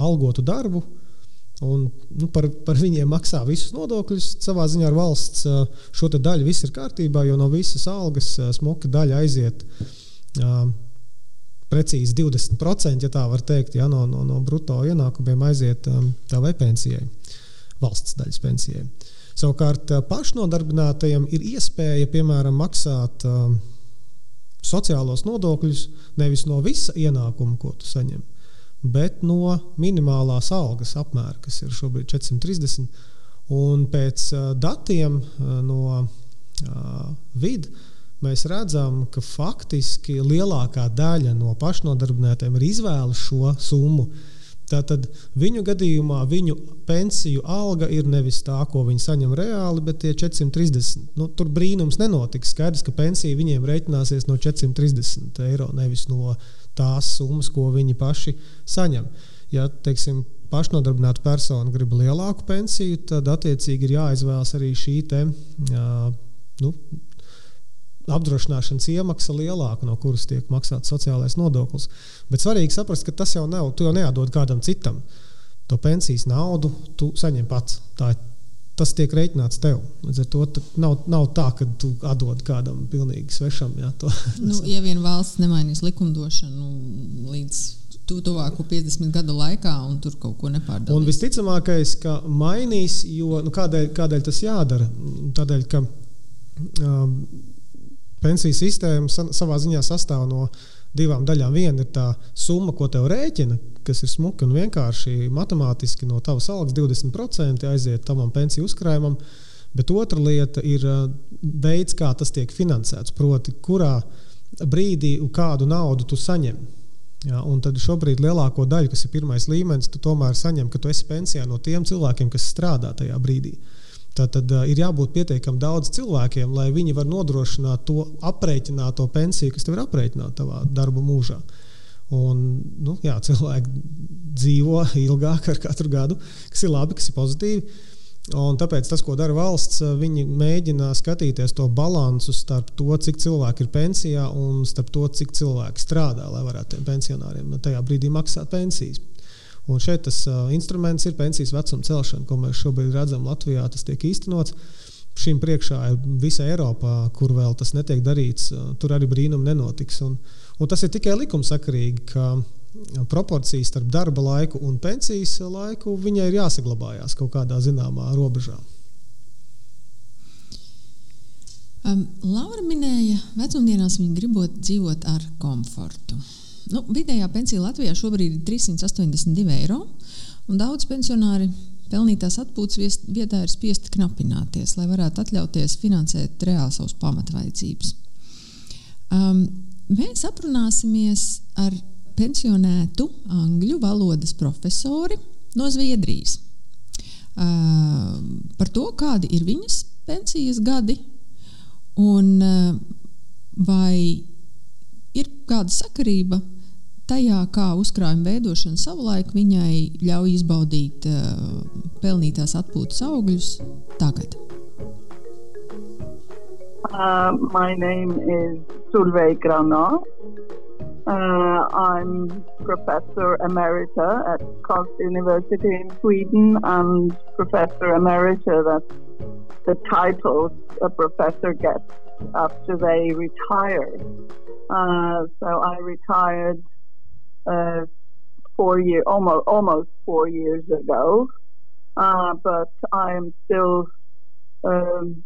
algotu darbu, un nu, par, par viņiem maksā visus nodokļus, savā ziņā ar valsts šo daļu viss ir kārtībā, jo no visas algas smuka daļa aiziet. Precīzi 20%, ja tā var teikt, ja, no, no, no brutto ienākumiem aiziet um, tā vai pensijai. Valsts daļas pensijai. Savukārt pašnodarbinātajiem ir iespēja, piemēram, maksāt uh, sociālos nodokļus nevis no visa ienākuma, ko tu saņem, bet no minimālās algas apmēra, kas ir šobrīd 430. Un pēc uh, datiem uh, no uh, vidas mēs redzam, ka faktiski lielākā daļa no pašnodarbinātiem ir izvēlusi šo summu. Uh, Tātad viņu gadījumā viņu pensiju alga ir nevis tā, ko viņi saņem reāli, bet tie 430. Nu, tur brīnums nenotiks. Skaidrs, ka pensija viņiem rēķināsies no 430 eiro, nevis no tās summas, ko viņi paši saņem. Ja, teiksim, pašnodarbināta persona grib lielāku pensiju, tad attiecīgi ir jāizvēlas arī šī te, jā, nu, apdrošināšanas iemaksa lielāka, no kuras tiek maksāts sociālais nodoklis. Bet svarīgi saprast, ka tas jau nav, tu jau neatdod kādam citam. To pensijas naudu tu saņem pats. Tā, tas tiek rēķināts tev. Līdz ar to nav, nav tā, ka tu atdod kādam pilnīgi svešam. Jā, to, nu, ja vien valsts nemainīs likumdošanu līdz tu, tuvāko 50 gadu laikā, un tur kaut ko nepārdalīs. Un visticamākais, ka mainīs, jo nu, kādēļ, kādēļ tas jādara? Tādēļ, ka um, pensiju sistēma savā ziņā sastāv no divām daļām. Viena ir tā summa, ko tev rēķina, kas ir smuka un vienkārši matemātiski no tavas algas 20% aiziet tavam pensiju uzkrājumam. Bet otra lieta ir uh, veids, kā tas tiek finansēts. Proti, kurā brīdī kādu naudu tu saņem. Ja, un tad šobrīd lielāko daļu, kas ir pirmais līmenis, tu tomēr saņem, ka tu esi pensijā no tiem cilvēkiem, kas strādā tajā brīdī. Tad, tad uh, ir jābūt pietiekami daudz cilvēkiem, lai viņi var nodrošināt to aprēķināto pensiju, kas tev ir aprēķināta tavā darba mūžā. Un, nu, jā, cilvēki dzīvo ilgāk ar katru gadu, kas ir labi, kas ir pozitīvi. Un tāpēc tas, ko dara valsts, viņi mēģina skatīties to balansu starp to, cik cilvēki ir pensijā un starp to, cik cilvēki strādā, lai varētu tiem pensionāriem tajā brīdī maksāt pensijas. Un šeit tas uh, instruments ir pensijas vecuma celšana, ko mēs šobrīd redzam Latvijā. Tas tiek īstenots. Šim priekšā ir visa Eiropā, kur vēl tas netiek darīts. Uh, tur arī brīnumi nenotiks. Un, un tas ir tikai likumsakarīgi, ka proporcijas starp darba laiku un pensijas laiku viņai ir jāsaglabājās kaut kādā zināmā robežā. Um, Laura minēja, ka vecumdienās viņa gribot dzīvot ar komfortu. Nu, vidējā pensija Latvijā šobrīd ir 382 eiro, un daudz pensionāri pelnītās atpūtas vietā ir spiesti knapināties, lai varētu atļauties finansēt reāli savas pamatvajadzības. Um, mēs aprunāsimies ar pensionētu angļu valodas profesori no Zviedrijas. Uh, par to, kādi ir viņas pensijas gadi un uh, vai ir kāda sakarība tajā, kā uzkrājuma veidošana savulaik viņai ļauj izbaudīt uh, pelnītās atpūtas augļus tagad. Uh, my name is Solveig Grana. Uh, I'm Professor Emerita at Karlstad University in Sweden and Professor Emerita, that's the title a professor gets after they retire. Uh, so I retired uh, four year, almost almost four years ago, uh, but I am still. Um,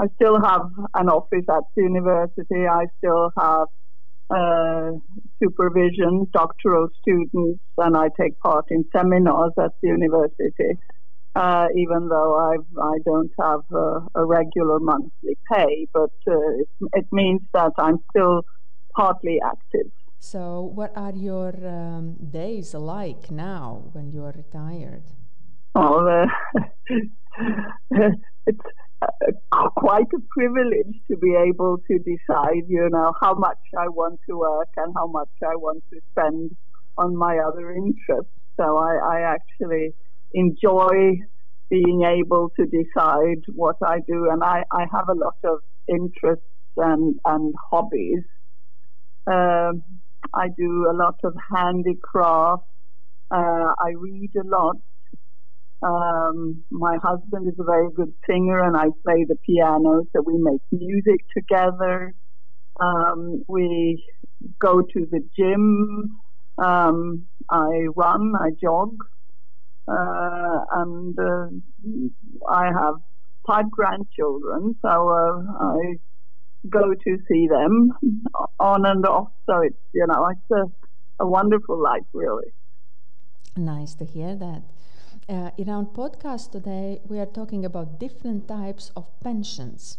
I still have an office at the university. I still have uh, supervision, doctoral students, and I take part in seminars at the university. Uh, even though I've, I don't have a, a regular monthly pay, but uh, it, it, means that I'm still partly active. So, what are your um, days like now when you are retired? Oh, it's uh, quite a privilege to be able to decide, you know, how much I want to work and how much I want to spend on my other interests. So I, I actually enjoy being able to decide what I do, and I, I have a lot of interests and, and hobbies. Um, I do a lot of handicraft. Uh, I read a lot. Um, my husband is a very good singer, and I play the piano, so we make music together. Um, we go to the gym. Um, I run, I jog, uh, and uh, I have five grandchildren, so uh, I go to see them on and off. So it's you know it's a, a wonderful life, really. Nice to hear that. Uh, in our podcast today, we are talking about different types of pensions,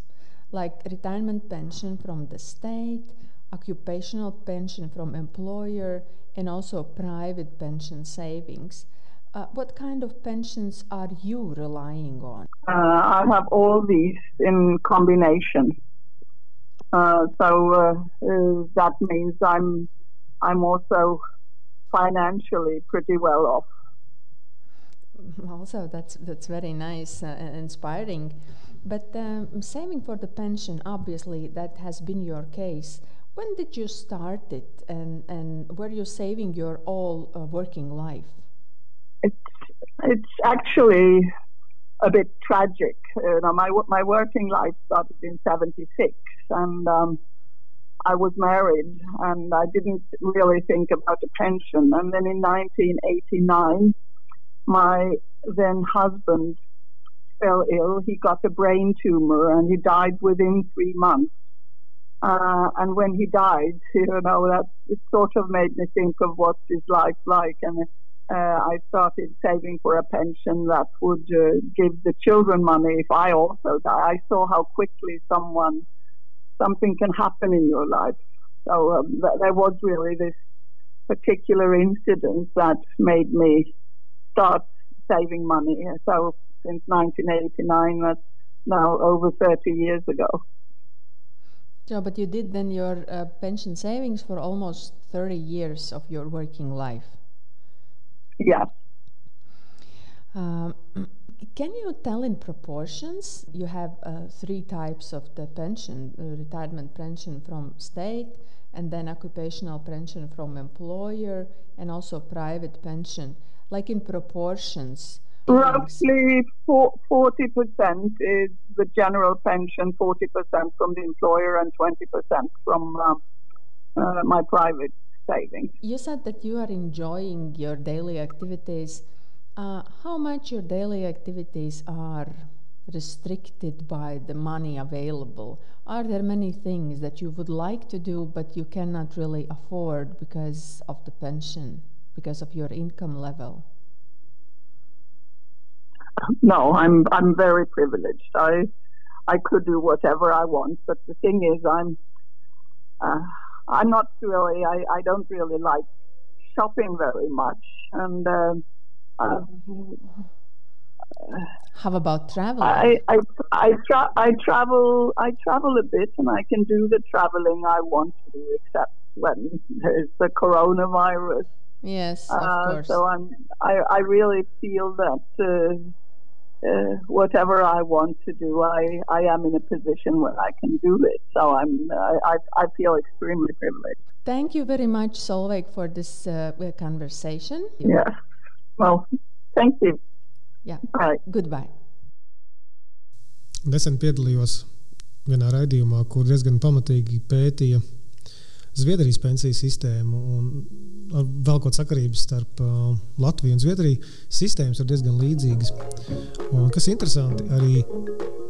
like retirement pension from the state, occupational pension from employer, and also private pension savings. Uh, what kind of pensions are you relying on? Uh, I have all these in combination. Uh, so uh, uh, that means I'm I'm also financially pretty well off. Also that's that's very nice uh, and inspiring. But um, saving for the pension obviously that has been your case. When did you start it and and were you saving your all uh, working life? It's it's actually a bit tragic. You know my my working life started in 76 and um, I was married and I didn't really think about a pension. And then in 1989, my then husband fell ill. He got a brain tumor and he died within three months. Uh, and when he died, you know, that it sort of made me think of what is life like. And uh, I started saving for a pension that would uh, give the children money if I also die. I saw how quickly someone, something can happen in your life. So um, th- there was really this particular incident that made me start saving money. So since 1989, that's now over 30 years ago. Yeah, but you did then your uh, pension savings for almost 30 years of your working life. Yes. Um, can you tell in proportions? You have uh, three types of the pension uh, retirement pension from state, and then occupational pension from employer, and also private pension. Like in proportions, Roughly 40% is the general pension, 40% from the employer, and 20% from uh, uh, my private savings. You said that you are enjoying your daily activities. Uh, how much your daily activities are restricted by the money available? Are there many things that you would like to do but you cannot really afford because of the pension, because of your income level? no, I'm I'm very privileged. I I could do whatever I want, but the thing is, I'm uh, I'm not really. I, I don't really like shopping very much, and uh, uh, how about traveling? I I I, tra- I travel I travel a bit, and I can do the traveling I want to do, except when there's the coronavirus. Yes, of Uh, course. so I'm I, I really feel that uh, uh, whatever I want to do, I, I am in a position where I can do it. So I'm I, I, I feel extremely privileged. Thank you very much, Solveig, for this uh, conversation. Yeah. Well, thank you. Yeah. Bye. Goodbye. Nesen piedalījos vienā raidījumā, kur diezgan pamatīgi pētīja Zviedrijas pensiju sistēmu. Un vēl kaut kāda sakarības starp uh, Latviju un Zviedriju. Sistēmas ir diezgan līdzīgas. Un, kas interesanti, arī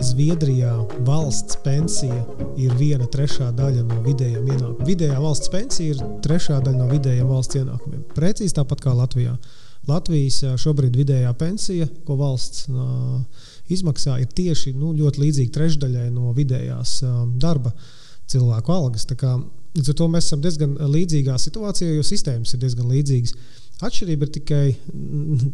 Zviedrijā valsts pensija ir viena trešā daļa no vidējiem ienākumiem. Vidējā valsts pensija ir trešā daļa no vidējiem valsts ienākumiem. Precīzi tāpat kā Latvijā. Latvijas šobrīd vidējā pensija, ko valsts uh, izmaksā, ir tieši nu, ļoti līdzīga trešdaļai no vidējās uh, darba cilvēku algas. Līdz ar to mēs esam diezgan līdzīgā situācijā, jo sistēmas ir diezgan līdzīgas. Atšķirība ir tikai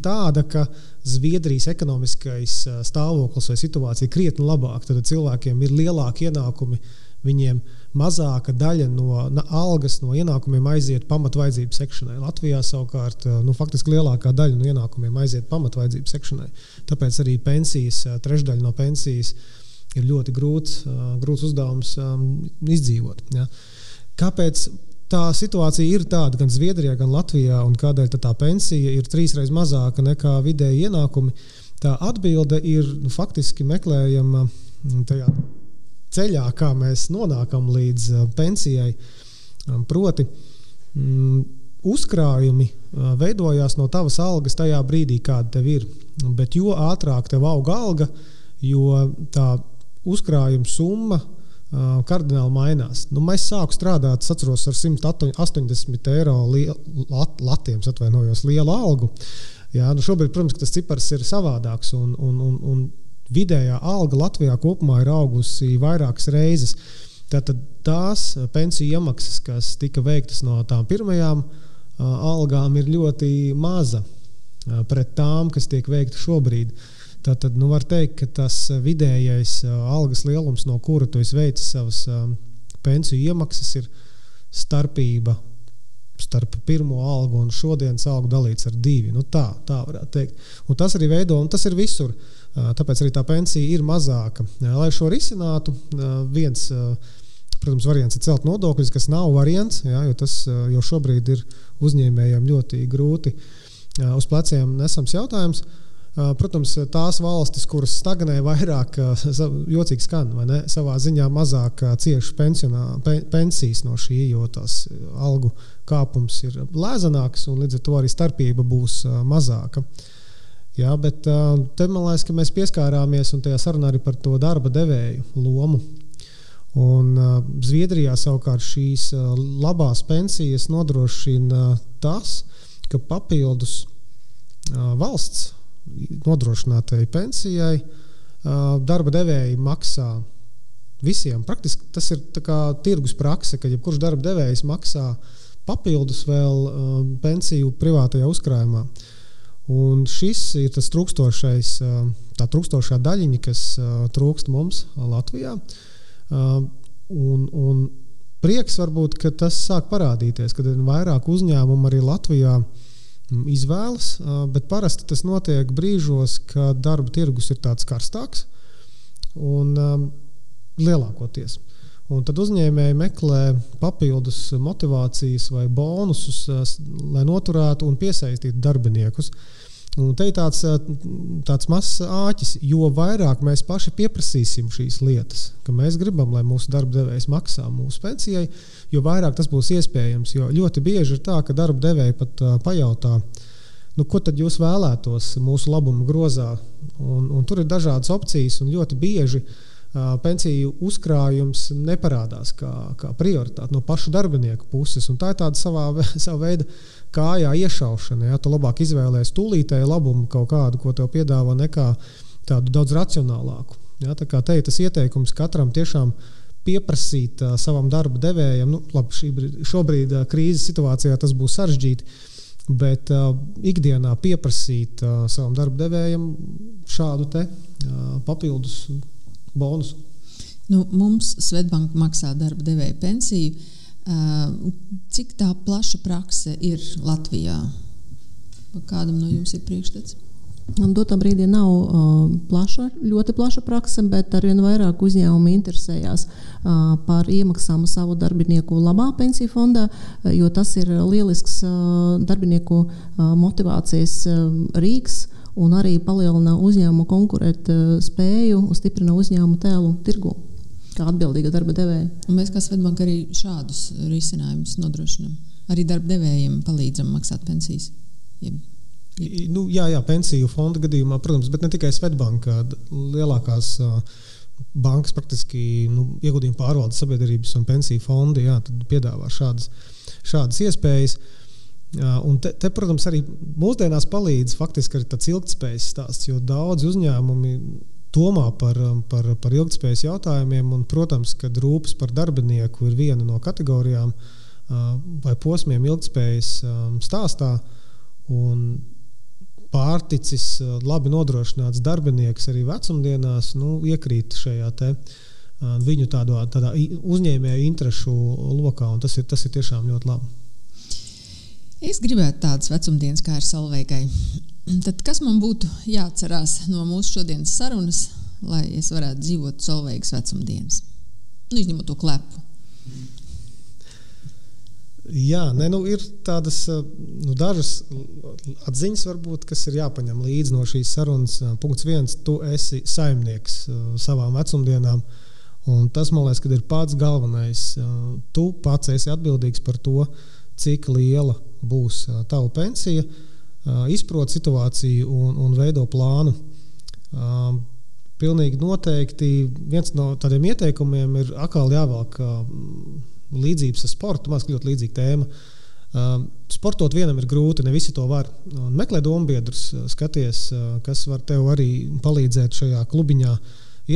tāda, ka Zviedrijas ekonomiskais stāvoklis vai situācija ir krietni labāka. Tad cilvēkiem ir lielāki ienākumi, viņiem mazāka daļa no algas, no ienākumiem aiziet pamatvajadzību sekšanai. Latvijā savukārt nu, faktiski lielākā daļa no ienākumiem aiziet pamatvajadzību sekšanai. Tāpēc arī pensijas, trešdaļa no pensijas ir ļoti grūts, grūts uzdevums izdzīvot. Ja. Kāpēc tā situācija ir tāda gan Zviedrijā, gan Latvijā, un kādēļ tā pensija ir trīsreiz mazāka nekā vidēji ienākumi? Tā atbilde ir nu, faktiski meklējama tajā ceļā, kā mēs nonākam līdz pensijai. Proti, mm, uzkrājumi veidojās no tavas algas tajā brīdī, kāda tev ir. Bet jo ātrāk tev aug alga, jo tā uzkrājuma summa kardināli mainās. Nu, mēs sākām strādāt, es atceros, ar 180 eiro lat, latiem, atvainojos, lielu algu. Jā, nu šobrīd, protams, tas cipars ir savādāks, un, un, un, un vidējā alga Latvijā kopumā ir augusi vairākas reizes. Tātad tās pensiju iemaksas, kas tika veiktas no tām pirmajām uh, algām, ir ļoti maza uh, pret tām, kas tiek veikta šobrīd. Uh, Tad nu, var teikt, ka tas vidējais algas lielums, no kura tu veici savas pensiju iemaksas, ir starpība starp pirmo algu un šodienas algu dalīts ar divi. Nu, tā, tā varētu teikt. Un tas arī veido, un tas ir visur. Tāpēc arī tā pensija ir mazāka. Lai šo risinātu, viens protams, variants ir celt nodokļus, kas nav variants, jā, jo tas jau šobrīd ir uzņēmējiem ļoti grūti uz pleciem nesams jautājums. Protams, tās valstis, kuras stagnē vairāk, jocīgi skan, vai ne, savā ziņā mazāk cieši pensionā, pensijas no šī, jo tās algu kāpums ir lēzanāks un līdz ar to arī starpība būs mazāka. Jā, bet te man liekas, ka mēs pieskārāmies un tajā sarunā arī par to darba devēju lomu. Un, uh, Zviedrijā savukārt šīs uh, labās pensijas nodrošina tas, ka papildus uh, valsts nodrošinātajai pensijai darba devēji maksā visiem. Praktiski tas ir tirgus prakse, ka jebkurš darba devējs maksā papildus vēl pensiju privātajā uzkrājumā. Un šis ir tas trūkstošais, tā trūkstošā daļiņa, kas trūkst mums Latvijā. Un, un prieks varbūt, ka tas sāk parādīties, kad ir vairāk uzņēmumu arī Latvijā izvēlas, bet parasti tas notiek brīžos, kad darba tirgus ir tāds karstāks un lielākoties. Un tad uzņēmēji meklē papildus motivācijas vai bonusus, lai noturētu un piesaistītu darbiniekus. Un te ir tāds, tāds mazs āķis, jo vairāk mēs paši pieprasīsim šīs lietas, ka mēs gribam, lai mūsu darba devējs maksā mūsu pensijai, jo vairāk tas būs iespējams. Jo ļoti bieži ir tā, ka darba devēji pat uh, pajautā, nu, ko tad jūs vēlētos mūsu labuma grozā. Un, un tur ir dažādas opcijas, un ļoti bieži uh, pensiju uzkrājums neparādās kā, kā prioritāte no pašu darbinieku puses. Tā ir tāda savā, savā veida kājā iešaušana. Ja? Tu labāk izvēlēsies tūlītēju labumu kaut kādu, ko tev piedāvā, nekā tādu daudz racionālāku. Ja? Tā kā te ir tas ieteikums katram tiešām pieprasīt uh, savam darba devējam, nu, labi, šī, šobrīd uh, krīzes situācijā tas būs sarežģīti, bet uh, ikdienā pieprasīt uh, savam darba devējam šādu te, uh, papildus bonusu. Nu, mums Svetbanka maksā darba devēja pensiju. Uh, cik tā plaša prakse ir Latvijā? Kādam no jums ir priekšstats? Dotā brīdī nav uh, plaša, ļoti plaša praksa, bet arvien vairāk uzņēmumi interesējās uh, par iemaksām savu darbinieku labā pensiju fondā, uh, jo tas ir lielisks uh, darbinieku uh, motivācijas uh, rīks un arī palielina uzņēmumu konkurēt uh, spēju un stiprina uzņēmumu tēlu tirgu. Kā atbildīga darba devēja. Un mēs kā Svetbanka arī šādus risinājumus nodrošinām. Arī darba devējiem palīdzam maksāt pensijas. Jeb Nu, jā, jā, pensiju fonda gadījumā, protams, bet ne tikai Svetbanka. Lielākās uh, bankas, praktiski nu, ieguldījuma pārvaldes sabiedrības un pensiju fondi jā, piedāvā šādas, šādas iespējas. Uh, un te, te, protams, arī mūsdienās palīdz faktiski arī tāds ilgspējas stāsts, jo daudz uzņēmumi domā par, par, par ilgspējas jautājumiem, un, protams, kad rūpes par darbinieku ir viena no kategorijām uh, vai posmiem ilgspējas um, stāstā. Un pārticis, eh, labi nodrošināts darbinieks arī vecumdienās, nu, iekrīt šajā te, eh, viņu tādā, tādā uzņēmēju interesu lokā. Tas ir, tas ir tiešām ļoti labi. Es gribētu tādas vecumdienas, kā ir Salveigai. Tad kas man būtu jāatcerās no mūsu šodienas sarunas, lai es varētu dzīvot Salveigas vecumdienas? Nu, izņemot to klepu. Jā, ne, nu, ir tādas nu, dažas atziņas, varbūt, kas ir jāpaņem līdzi no šīs sarunas. Punkts viens, tu esi saimnieks savām vecumdienām. Un tas, man liekas, ir pats galvenais. Tu pats esi atbildīgs par to, cik liela būs tava pensija, izprot situāciju un, un veido plānu. Pilnīgi noteikti viens no tādiem ieteikumiem ir atkal jāvelk līdzības ar sportu, man ļoti līdzīga tēma. Sportot vienam ir grūti, ne visi to var. Un meklē dombiedrus, skaties, kas var tev arī palīdzēt šajā klubiņā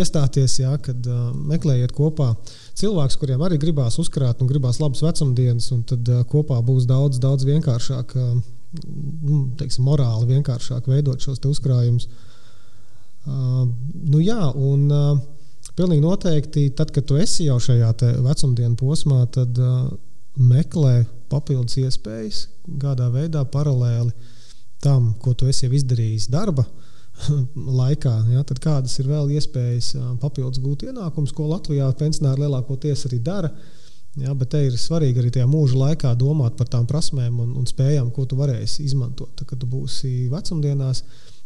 iestāties, jā, kad meklējiet kopā cilvēkus, kuriem arī gribās uzkrāt un gribās labas vecumdienas, un tad kopā būs daudz, daudz vienkāršāk, nu, teiksim, morāli vienkāršāk veidot šos uzkrājumus. Nu, jā, un, Pilnīgi noteikti, tad, kad tu esi jau šajā vecumdienu posmā, tad meklē papildus iespējas, kādā veidā paralēli tam, ko tu esi izdarījis darba laikā. Ja, tad kādas ir vēl iespējas papildus gūt ienākumus, ko Latvijā pensionāri lielākoties arī dara. Ja, bet te ir svarīgi arī tajā mūža laikā domāt par tām prasmēm un, un spējām, ko tu varēsi izmantot. Tad, kad tu būsi vecumdienās,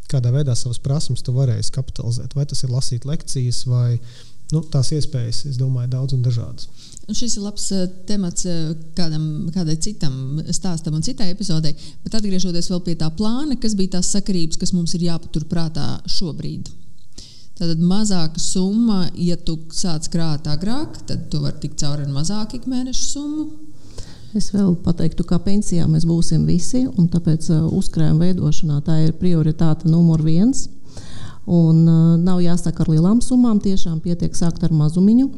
kādā veidā savas prasības tu varēsi kapitalizēt. Vai tas ir lasīt lekcijas, vai nu, tās iespējas, es domāju, daudz un dažādas. Un šis ir labs uh, temats uh, kādam, kādai citam stāstam un citai epizodei. Bet atgriežoties vēl pie tā plāna, kas bija tās sakarības, kas mums ir jāpaturprātā šobrīd. Tātad mazāka summa, ja tu sāc krāt agrāk, tad tu vari tikt cauri ar mazāku ikmēneša summu. Es vēl pateiktu, ka pensijā mēs būsim visi, un tāpēc uh, uzkrājuma veidošanā tā ir prioritāte numur viens. Un, uh, nav jāsaka ar lielām summām, tiešām pietiek sākt ar mazumiņu.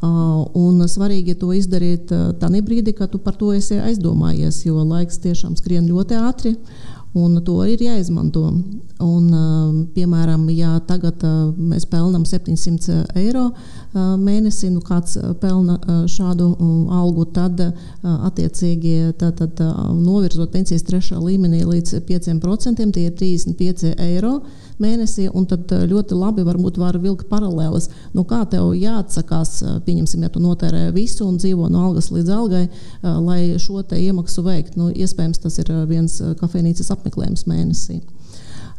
Uh, un svarīgi to izdarīt uh, tajā brīdī, kad tu par to esi aizdomājies, jo laiks tiešām skrien ļoti ātri. Un to ir jāizmanto. Un, piemēram, ja tagad mēs pelnām 700 eiro mēnesī, nu kāds pelna šādu algu, tad attiecīgi tad, tad, novirzot pensijas trešā līmenī līdz 5%, tie ir 35 eiro mēnesī, un tad eh, ļoti labi varbūt var vilkt paralēlis. Nu, kā tev jāatsakās, eh, pieņemsim, ja tu notērē visu un dzīvo no algas līdz algai, eh, lai šo iemaksu veikt. Nu, iespējams, tas ir viens kafejnīcas apmeklējums mēnesī.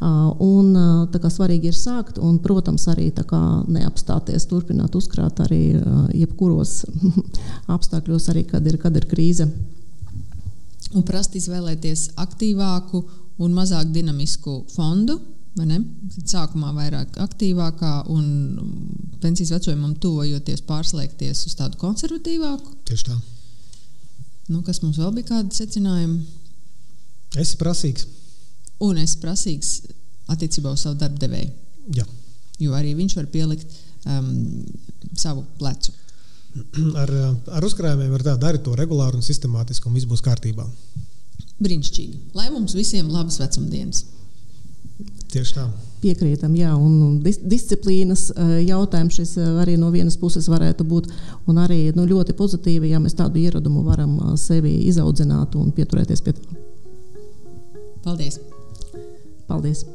Uh, un, tā kā svarīgi ir sākt, un, protams, arī kā, neapstāties, turpināt uzkrāt arī jebkuros apstākļos, arī kad ir, kad ir krīze. Un prast izvēlēties aktīvāku un mazāk dinamisku fondu, Sākumā vairāk aktīvākā un pensijas vecumam tuvojoties, pārslēgties uz tādu konservatīvāku. Tieši tā. Nu, kas mums vēl bija kādi secinājumi? Es esmu prasīgs. Un es esmu prasīgs attiecībā uz savu darba devēju. Jā. Jo arī viņš var pielikt um, savu plecu. Ar, ar uzkrājumiem var tā darīt to regulāri un sistemātiski, un viss būs kārtībā. Brīnišķīgi. Lai mums visiem labas vecumdienas! Tieši tā. Piekrītam, jā, un dis disciplīnas eh, jautājums šis eh, arī no vienas puses varētu būt. Un arī nu, ļoti pozitīvi, ja mēs tādu ieradumu varam eh, sevi izaudzināt un pieturēties pie tā. Paldies! Paldies!